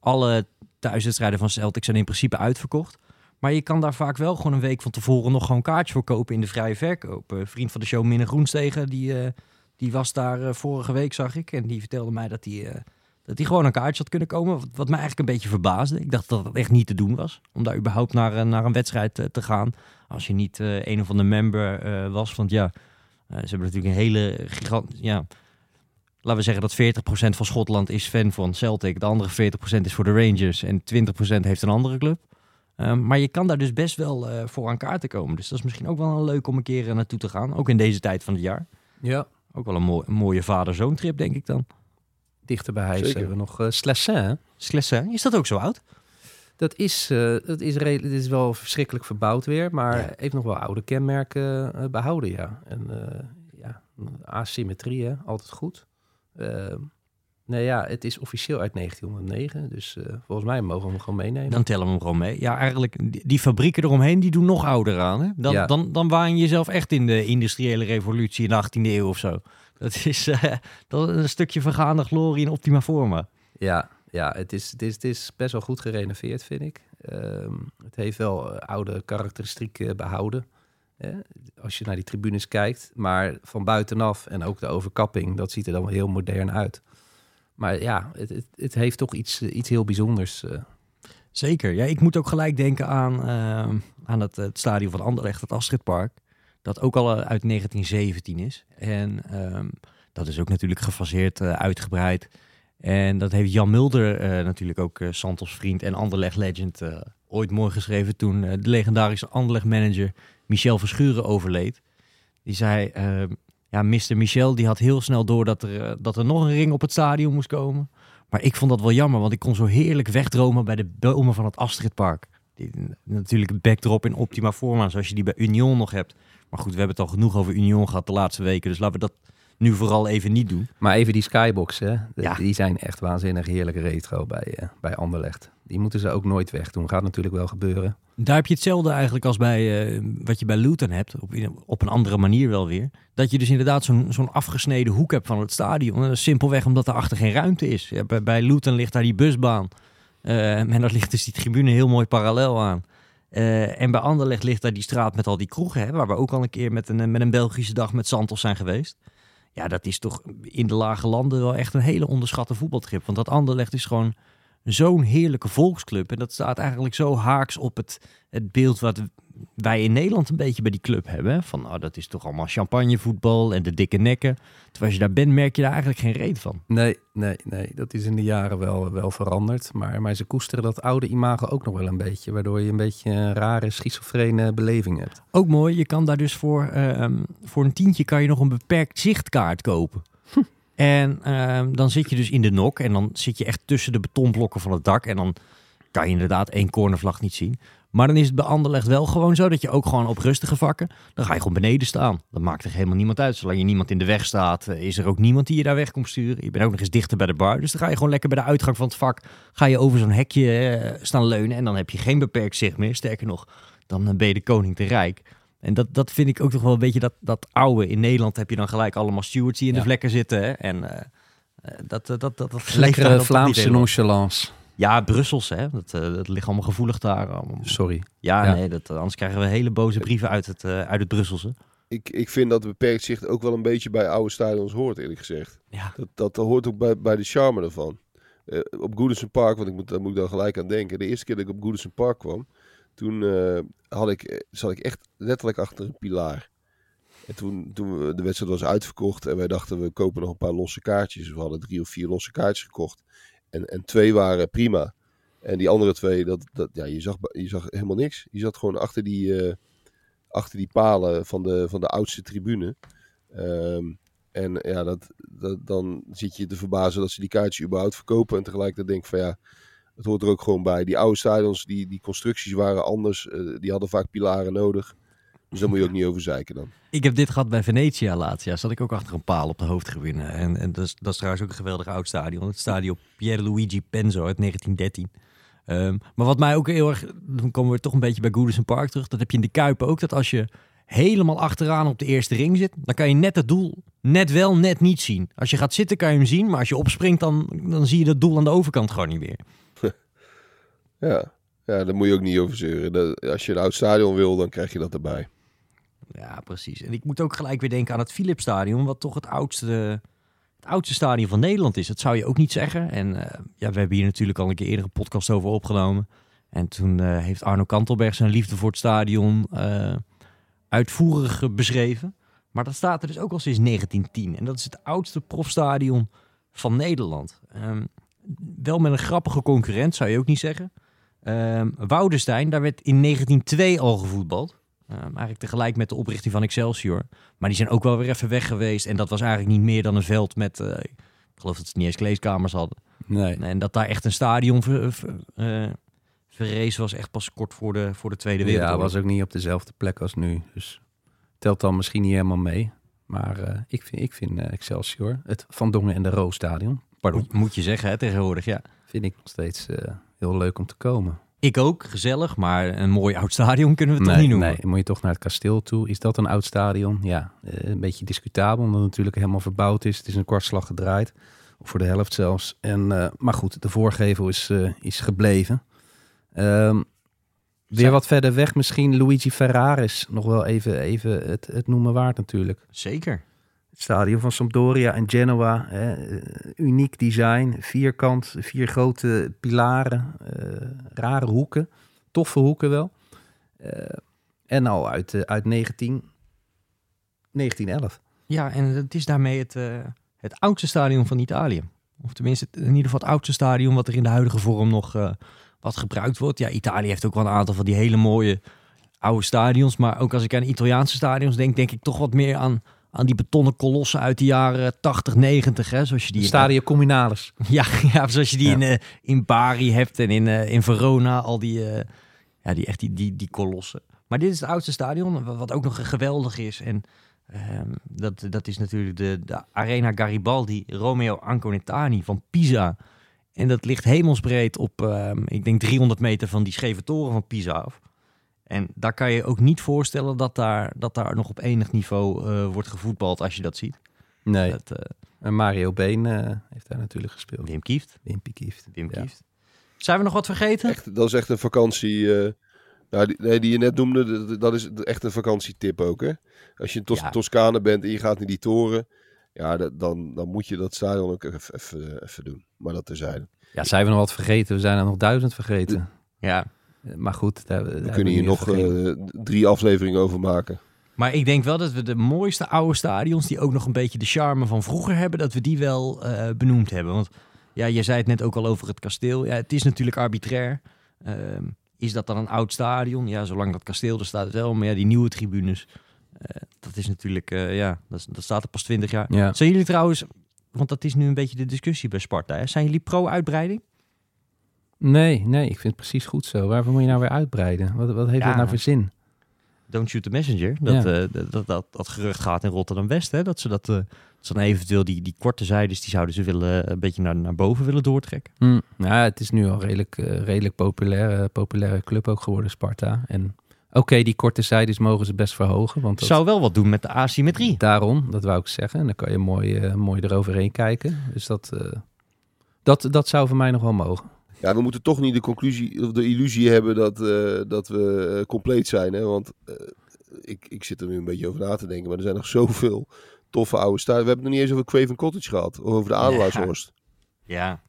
alle thuiswedstrijden van Celtic zijn in principe uitverkocht. Maar je kan daar vaak wel gewoon een week van tevoren nog gewoon kaartjes voor kopen in de vrije verkoop. Eh, vriend van de show, Minne Groenstegen, die, eh, die was daar vorige week, zag ik. En die vertelde mij dat hij dat gewoon een kaartje had kunnen komen. Wat, wat mij eigenlijk een beetje verbaasde. Ik dacht dat het echt niet te doen was. Om daar überhaupt naar, naar een wedstrijd te gaan. Als je niet een of andere member was. Want ja, ze hebben natuurlijk een hele gigant... Ja, laten we zeggen dat 40% van Schotland is fan van Celtic. De andere 40% is voor de Rangers. En 20% heeft een andere club. Ehm, maar je kan daar dus best wel eh, voor aan kaarten komen. Dus dat is misschien ook wel een leuk om een keer eh, naartoe te gaan. Ook in deze tijd van het jaar. ja, Ook wel een, mooi, een mooie vader-zoon trip, denk ik dan. dichter bij huis Zeker. hebben we nog uh, Slessin. Slessin, is dat ook zo oud? Dat is, eh, dat is, dit is wel verschrikkelijk verbouwd weer, maar Ja. heeft nog wel oude kenmerken eh, behouden, ja. En eh, ja, asymmetrie, hè, altijd goed. Nee, ja, het is officieel uit 1909, dus eh, volgens mij mogen we hem gewoon meenemen. Dan tellen we hem gewoon mee. Ja, eigenlijk, die, die fabrieken eromheen, die doen nog ouder aan. Hè? Dan, Ja. dan, dan waan je jezelf echt in de industriële revolutie in de 18e eeuw of zo. Dat is, eh, dat is een stukje vergaande glorie in optima forma. Ja, ja het, is, het, is, het is best wel goed gerenoveerd, vind ik. Ehm, het heeft wel eh, oude karakteristieken behouden. Als je naar die tribunes kijkt. Maar van buitenaf en ook de overkapping, dat ziet er dan heel modern uit. Maar ja, het, het, het heeft toch iets, eh, iets heel bijzonders. eh. Zeker. Ja, ik moet ook gelijk denken aan, ehm, aan het, stadion van Anderlecht, het Astridpark. Dat ook al eh, uit 1917 is. En ehm, dat is ook natuurlijk gefaseerd, eh, uitgebreid. En dat heeft Jan Mulder eh, natuurlijk ook eh, Santos vriend en Anderlecht legend eh, ooit mooi geschreven toen de legendarische Anderlecht manager Michel Verschuren overleed. Die zei, ehm, ja, Mr. Michel die had heel snel door dat er, dat er nog een ring op het stadion moest komen. Maar ik vond dat wel jammer, want ik kon zo heerlijk wegdromen bij de bomen van het Astridpark. Die, natuurlijk een backdrop in optima forma, zoals je die bij Union nog hebt. Maar goed, we hebben het al genoeg over Union gehad de laatste weken. Dus laten we dat nu vooral even niet doen. Maar even die skybox, hè? de- Ja. die zijn echt waanzinnig heerlijke retro bij, eh, bij Anderlecht. Die moeten ze ook nooit wegdoen. Gaat natuurlijk wel gebeuren. Daar heb je hetzelfde eigenlijk als bij eh, wat je bij Luton hebt. Op, op een andere manier wel weer. Dat je dus inderdaad zo'n zo'n afgesneden hoek hebt van het stadion. En dat is simpelweg omdat er achter geen ruimte is. Ja, bij, bij Luton ligt daar die busbaan. Eh, en daar ligt dus die tribune heel mooi parallel aan. Eh, en bij Anderlecht ligt daar die straat met al die kroegen. Hè, waar we ook al een keer met een, met een Belgische dag met Santos zijn geweest. Ja, dat is toch in de lage landen wel echt een hele onderschatte voetbaltrip. Want dat Anderlecht is gewoon zo'n heerlijke volksclub. En dat staat eigenlijk zo haaks op het, het beeld wat wij in Nederland een beetje bij die club hebben. Van nou, dat is toch allemaal champagnevoetbal en de dikke nekken. Terwijl als je daar bent, merk je daar eigenlijk geen reet van. Nee, nee, nee. Dat is in de jaren wel, wel veranderd. Maar, maar ze koesteren dat oude imago ook nog wel een beetje. Waardoor je een beetje een rare schizofrene beleving hebt. Ook mooi, je kan daar dus voor, ehm, voor een tientje kan je nog een beperkt zichtkaart kopen. En ehm, dan zit je dus in de nok en dan zit je echt tussen de betonblokken van het dak. En dan kan je inderdaad één cornervlag niet zien. Maar dan is het bij Anderlecht wel gewoon zo dat je ook gewoon op rustige vakken, dan ga je gewoon beneden staan. Dat maakt er helemaal niemand uit. Zolang je niemand in de weg staat, eh, is er ook niemand die je daar weg komt sturen. Je bent ook nog eens dichter bij de bar. Dus dan ga je gewoon lekker bij de uitgang van het vak, ga je over zo'n hekje eh, staan leunen. En dan heb je geen beperkt zicht meer. Sterker nog, dan eh, ben je de koning te rijk. En dat, dat vind ik ook toch wel een beetje dat, dat oude. In Nederland heb je dan gelijk allemaal stewards die in de Ja. vlekken zitten. Hè? En eh, eh, dat, dat, dat, dat, dat Lekkere Vlaamse nonchalance. Ja, Brussels, hè. Dat, eh, dat ligt allemaal gevoelig daar. Allemaal- Sorry. Ja, Ja. nee, dat, anders krijgen we hele boze brieven uit het, eh, uit het Brusselse. Ik, ik vind dat beperkt zicht ook wel een beetje bij oude stadions hoort, eerlijk gezegd. Ja. Dat, dat hoort ook bij, bij de charme ervan. Eh, op Goodison Park, want ik moet, daar moet ik dan gelijk aan denken. De eerste keer dat ik op Goodison Park kwam, toen eh, had ik, eh, zat ik echt letterlijk achter een pilaar. En toen, toen de wedstrijd was uitverkocht en wij dachten we kopen nog een paar losse kaartjes. We hadden drie of vier losse kaartjes gekocht. En, en twee waren prima. En die andere twee, dat, dat, ja, je, zag, je zag helemaal niks. Je zat gewoon achter die, eh, achter die palen van de, van de oudste tribune. Ehm, en ja, dat, dat, dan zit je te verbazen dat ze die kaartjes überhaupt verkopen. En tegelijkertijd denk ik van ja, het hoort er ook gewoon bij. Die oude stadions, die, die constructies waren anders. eh, die hadden vaak pilaren nodig. Dus daar moet je ook niet over zeiken dan. Ik heb dit gehad bij Venetia laatst. Ja, zat ik ook achter een paal op de hoofdtribune. En, en dat, is, dat is trouwens ook een geweldig oud stadion. Het stadion Pierluigi Penzo uit 1913. Ehm, maar wat mij ook heel erg... Dan komen we toch een beetje bij Goodison Park terug. Dat heb je in de Kuipen ook. Dat als je helemaal achteraan op de eerste ring zit... dan kan je net het doel net wel, net niet zien. Als je gaat zitten kan je hem zien. Maar als je opspringt, dan, dan zie je dat doel aan de overkant gewoon niet meer. Ja. ja, daar moet je ook niet over zeuren. Dat, als je een oud stadion wil, dan krijg je dat erbij. Ja, precies. En ik moet ook gelijk weer denken aan het Philipsstadion, wat toch het oudste, het oudste stadion van Nederland is. Dat zou je ook niet zeggen. En eh, ja, we hebben hier natuurlijk al een keer eerder een podcast over opgenomen. En toen eh, heeft Arno Kantelberg zijn liefde voor het stadion eh, uitvoerig beschreven. Maar dat staat er dus ook al sinds 1910. En dat is het oudste profstadion van Nederland. Ehm, wel met een grappige concurrent, zou je ook niet zeggen. Woudenstein, daar werd in 1902 al gevoetbald. Ehm, eigenlijk tegelijk met de oprichting van Excelsior. Maar die zijn ook wel weer even weg geweest. En dat was eigenlijk niet meer dan een veld met... eh, ik geloof dat ze niet eens kleedkamers hadden. Nee. En dat daar echt een stadion ver, ver- eh, verrezen was echt pas kort voor de, voor de Tweede Ja, Wereldoorlog. was ook niet op dezelfde plek als nu. Dus telt dan misschien niet helemaal mee. Maar eh, ik vind, ik vind eh, Excelsior, het Van Dongen en de Roos stadion, pardon, Moet, moet je zeggen hè, tegenwoordig, ja. vind ik nog steeds eh, heel leuk om te komen. Ik ook, gezellig. Maar een mooi oud stadion kunnen we het nee, toch niet noemen. nee, moet je toch naar het kasteel toe. Is dat een oud stadion? Ja, eh, een beetje discutabel, omdat het natuurlijk helemaal verbouwd is. Het is een kwartslag gedraaid, of voor de helft zelfs. En, eh, maar goed, de voorgevel is, eh, is gebleven. Ehm, weer wat verder weg misschien Luigi Ferraris. Nog wel even, even het, het noemen waard natuurlijk. Zeker. Stadion van Sampdoria en Genoa. Hè, eh, uniek design, vierkant, vier grote pilaren, eh, rare hoeken, toffe hoeken wel. Eh, en al uit, uit 19, 1911. Ja, en het is daarmee het, het oudste stadion van Italië. Of tenminste, in ieder geval het oudste stadion wat er in de huidige vorm nog wat gebruikt wordt. Ja, Italië heeft ook wel een aantal van die hele mooie oude stadions. Maar ook als ik aan Italiaanse stadions denk, denk ik toch wat meer aan, aan die betonnen kolossen uit de jaren 80, 90. Hè? Zoals je die in- Stadio Cominalis. Ja, ja zoals je die Ja. in, eh, in Bari hebt en in, eh, in Verona, al die, eh, ja, die, echt die, die, die kolossen. Maar dit is het oudste stadion, wa- wat ook nog geweldig is. En ehm, dat, dat is natuurlijk de, de Arena Garibaldi Romeo Anconetani van Pisa. En dat ligt hemelsbreed op, ehm, ik denk 300 meter van die scheve toren van Pisa af. En daar kan je ook niet voorstellen dat daar, dat daar nog op enig niveau eh, wordt gevoetbald als je dat ziet. Nee, Dat, eh, en Mario Been eh, heeft daar natuurlijk gespeeld. Wim Kieft. Wimpy Kieft. Wim Ja. Kieft. Zijn we nog wat vergeten? Echt, dat is echt een vakantie. eh, nou, die, nee, die je net noemde, dat- dat is echt een vakantietip ook. Hè? Als je in Tos Ja. Toscane bent en je gaat naar die toren. Ja, dat, dan, dan moet je dat stadion ook even, even, even doen. Maar dat terzijde. Ja, zijn we nog wat vergeten? We zijn er nog duizend vergeten. Ja. Maar goed, daar, We kunnen hier nog uh, eh, drie afleveringen over maken. Maar ik denk wel dat we de mooiste oude stadions, die ook nog een beetje de charme van vroeger hebben, dat we die wel eh, benoemd hebben. Want ja, je zei het net ook al over het kasteel. Ja, het is natuurlijk arbitrair. Ehm, is dat dan een oud stadion? Ja, zolang dat kasteel er staat het wel. Maar ja, die nieuwe tribunes, eh, dat is natuurlijk, eh, ja, dat, is- dat staat er pas 20 jaar. Ja. Zijn jullie trouwens, want dat is nu een beetje de discussie bij Sparta, hè? zijn jullie pro-uitbreiding? Nee, nee, ik vind het precies goed zo. Waarvoor moet je nou weer uitbreiden? Wat, wat heeft Ja. dat nou voor zin? Don't shoot the messenger. Dat, Ja. eh, dat, dat, dat, gerucht gaat in Rotterdam-West. hè, Dat ze dat, eh, dat ze dan eventueel die, die korte zijdes, die zouden ze willen, een beetje naar, naar boven willen doortrekken. Hm. Nou, het is nu al redelijk, eh, redelijk populaire, populaire club ook geworden, Sparta. En oké, die korte zijdes mogen ze best verhogen. Want dat, Zou wel wat doen met de asymmetrie. daarom, dat wou ik zeggen. En dan kan je mooi, eh, mooi eroverheen kijken. Dus dat, eh, dat, dat zou voor mij nog wel mogen. Ja, we moeten toch niet de conclusie of de illusie hebben dat, eh, dat we eh, compleet zijn. Hè? Want eh, ik, ik zit er nu een beetje over na te denken. Maar er zijn nog zoveel toffe oude stadions. We hebben het nog niet eens over Craven Cottage gehad. Of over de Adelaarshorst. Ja.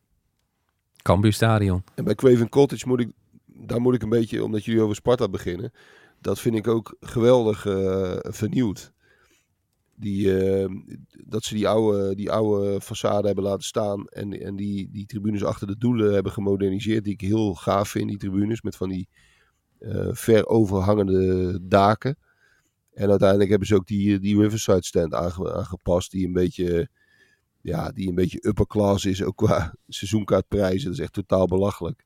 Cambuur Stadion. En bij Craven Cottage moet ik, daar moet ik een beetje, omdat jullie over Sparta beginnen. Dat vind ik ook geweldig eh, vernieuwd. Die, eh, dat ze die oude, die oude façade hebben laten staan. En, en die, die tribunes achter de doelen hebben gemoderniseerd. Die ik heel gaaf vind, die tribunes. Met van die eh, ver overhangende daken. En uiteindelijk hebben ze ook die, die Riverside stand aange- aangepast. Die een beetje, ja, die een beetje upper class is. Ook qua seizoenkaartprijzen. Dat is echt totaal belachelijk.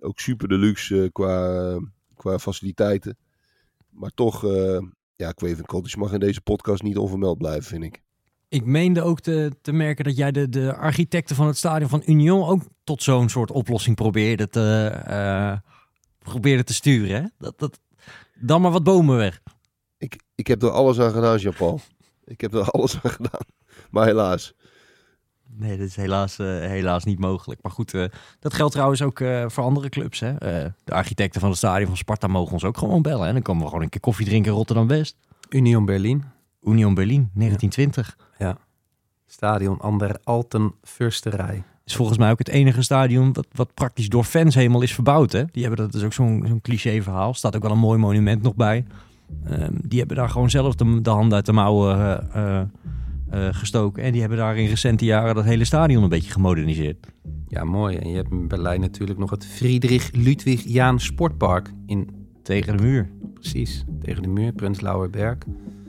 Ook super deluxe eh, qua, qua faciliteiten. Maar toch, eh ja, Craven Cottage mag in deze podcast niet onvermeld blijven, vind ik. Ik meende ook te, te merken dat jij de, de architecten van het stadion van Union ook tot zo'n soort oplossing probeerde te, eh, probeerde te sturen. Hè? Dat, dat, dan maar wat bomen weg. Ik, ik heb er alles aan gedaan, Jean-Paul. Ik heb er alles aan gedaan. Maar helaas. Nee, dat is helaas, eh, helaas niet mogelijk. Maar goed, eh, dat geldt trouwens ook eh, voor andere clubs. Hè? De architecten van het stadion van Sparta mogen ons ook gewoon bellen. En dan komen we gewoon een keer koffie drinken in Rotterdam-West. Union Berlin. Union Berlin, 1920. Stadion an der Alten Fürsterij. is volgens mij ook het enige stadion wat, wat praktisch door fans helemaal is verbouwd. Hè? Die hebben dat is ook zo'n zo'n cliché verhaal. Staat ook wel een mooi monument nog bij. Ehm, die hebben daar gewoon zelf de, de hand uit de mouwen eh, gestoken. En die hebben daar in recente jaren dat hele stadion een beetje gemoderniseerd. Ja, mooi. En je hebt in Berlijn natuurlijk nog het Friedrich Ludwig Jaan Sportpark. In, Tegen de muur. precies, tegen de muur, Prenzlauer Berg.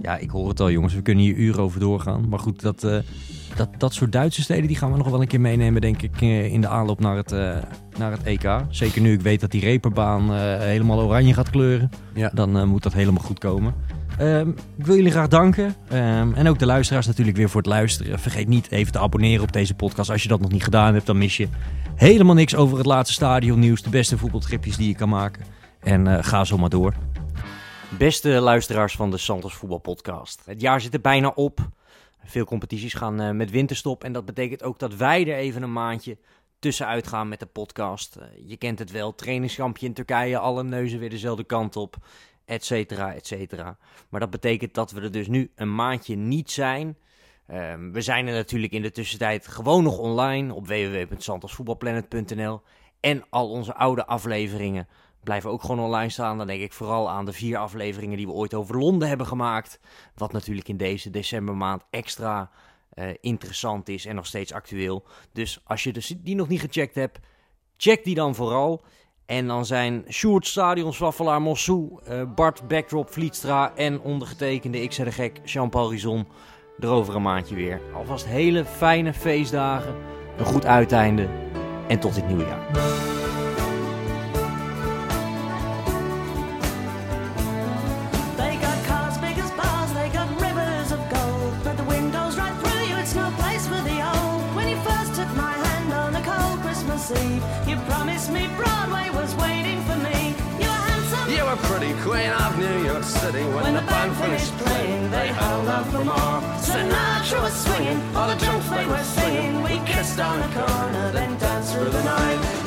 Ja, ik hoor het al jongens. We kunnen hier uren over doorgaan. Maar goed, dat, eh, dat, dat soort Duitse steden die gaan we nog wel een keer meenemen, denk ik, eh, in de aanloop naar het, naar het EK. Zeker nu ik weet dat die reperbaan helemaal oranje gaat kleuren. Ja. Dan moet dat helemaal goed komen. Ehm, ik wil jullie graag danken. Ehm, en ook de luisteraars natuurlijk weer voor het luisteren. Vergeet niet even te abonneren op deze podcast. Als je dat nog niet gedaan hebt, dan mis je helemaal niks over het laatste stadionnieuws. De beste voetbaltripjes die je kan maken. En eh, ga zo maar door. Beste luisteraars van de Santos Voetbal Podcast. Het jaar zit er bijna op. Veel competities gaan eh, met winterstop. En dat betekent ook dat wij er even een maandje tussenuit gaan met de podcast. Eh, je kent het wel, trainingskampje in Turkije, alle neuzen weer dezelfde kant op, et cetera, et cetera. Maar dat betekent dat we er dus nu een maandje niet zijn. Ehm, we zijn er natuurlijk in de tussentijd gewoon nog online op www.santosvoetbalplanet.nl. En al onze oude afleveringen blijven ook gewoon online staan. Dan denk ik vooral aan de vier afleveringen die we ooit over Londen hebben gemaakt. Wat natuurlijk in deze decembermaand extra eh, interessant is en nog steeds actueel. Dus als je dus die nog niet gecheckt hebt, check die dan vooral. En dan zijn Sjoerd Stadion, Swaffelaar, Mossou, eh, Bart, Backdrop, Vlietstra en ondergetekende Ik de Gek, Jean-Paul Rizon er over een maandje weer. Alvast hele fijne feestdagen, een goed uiteinde en tot dit nieuwe jaar. Out for more. Sinatra was swinging, all the drunks they were singing. We kissed on the corner, then danced through the night.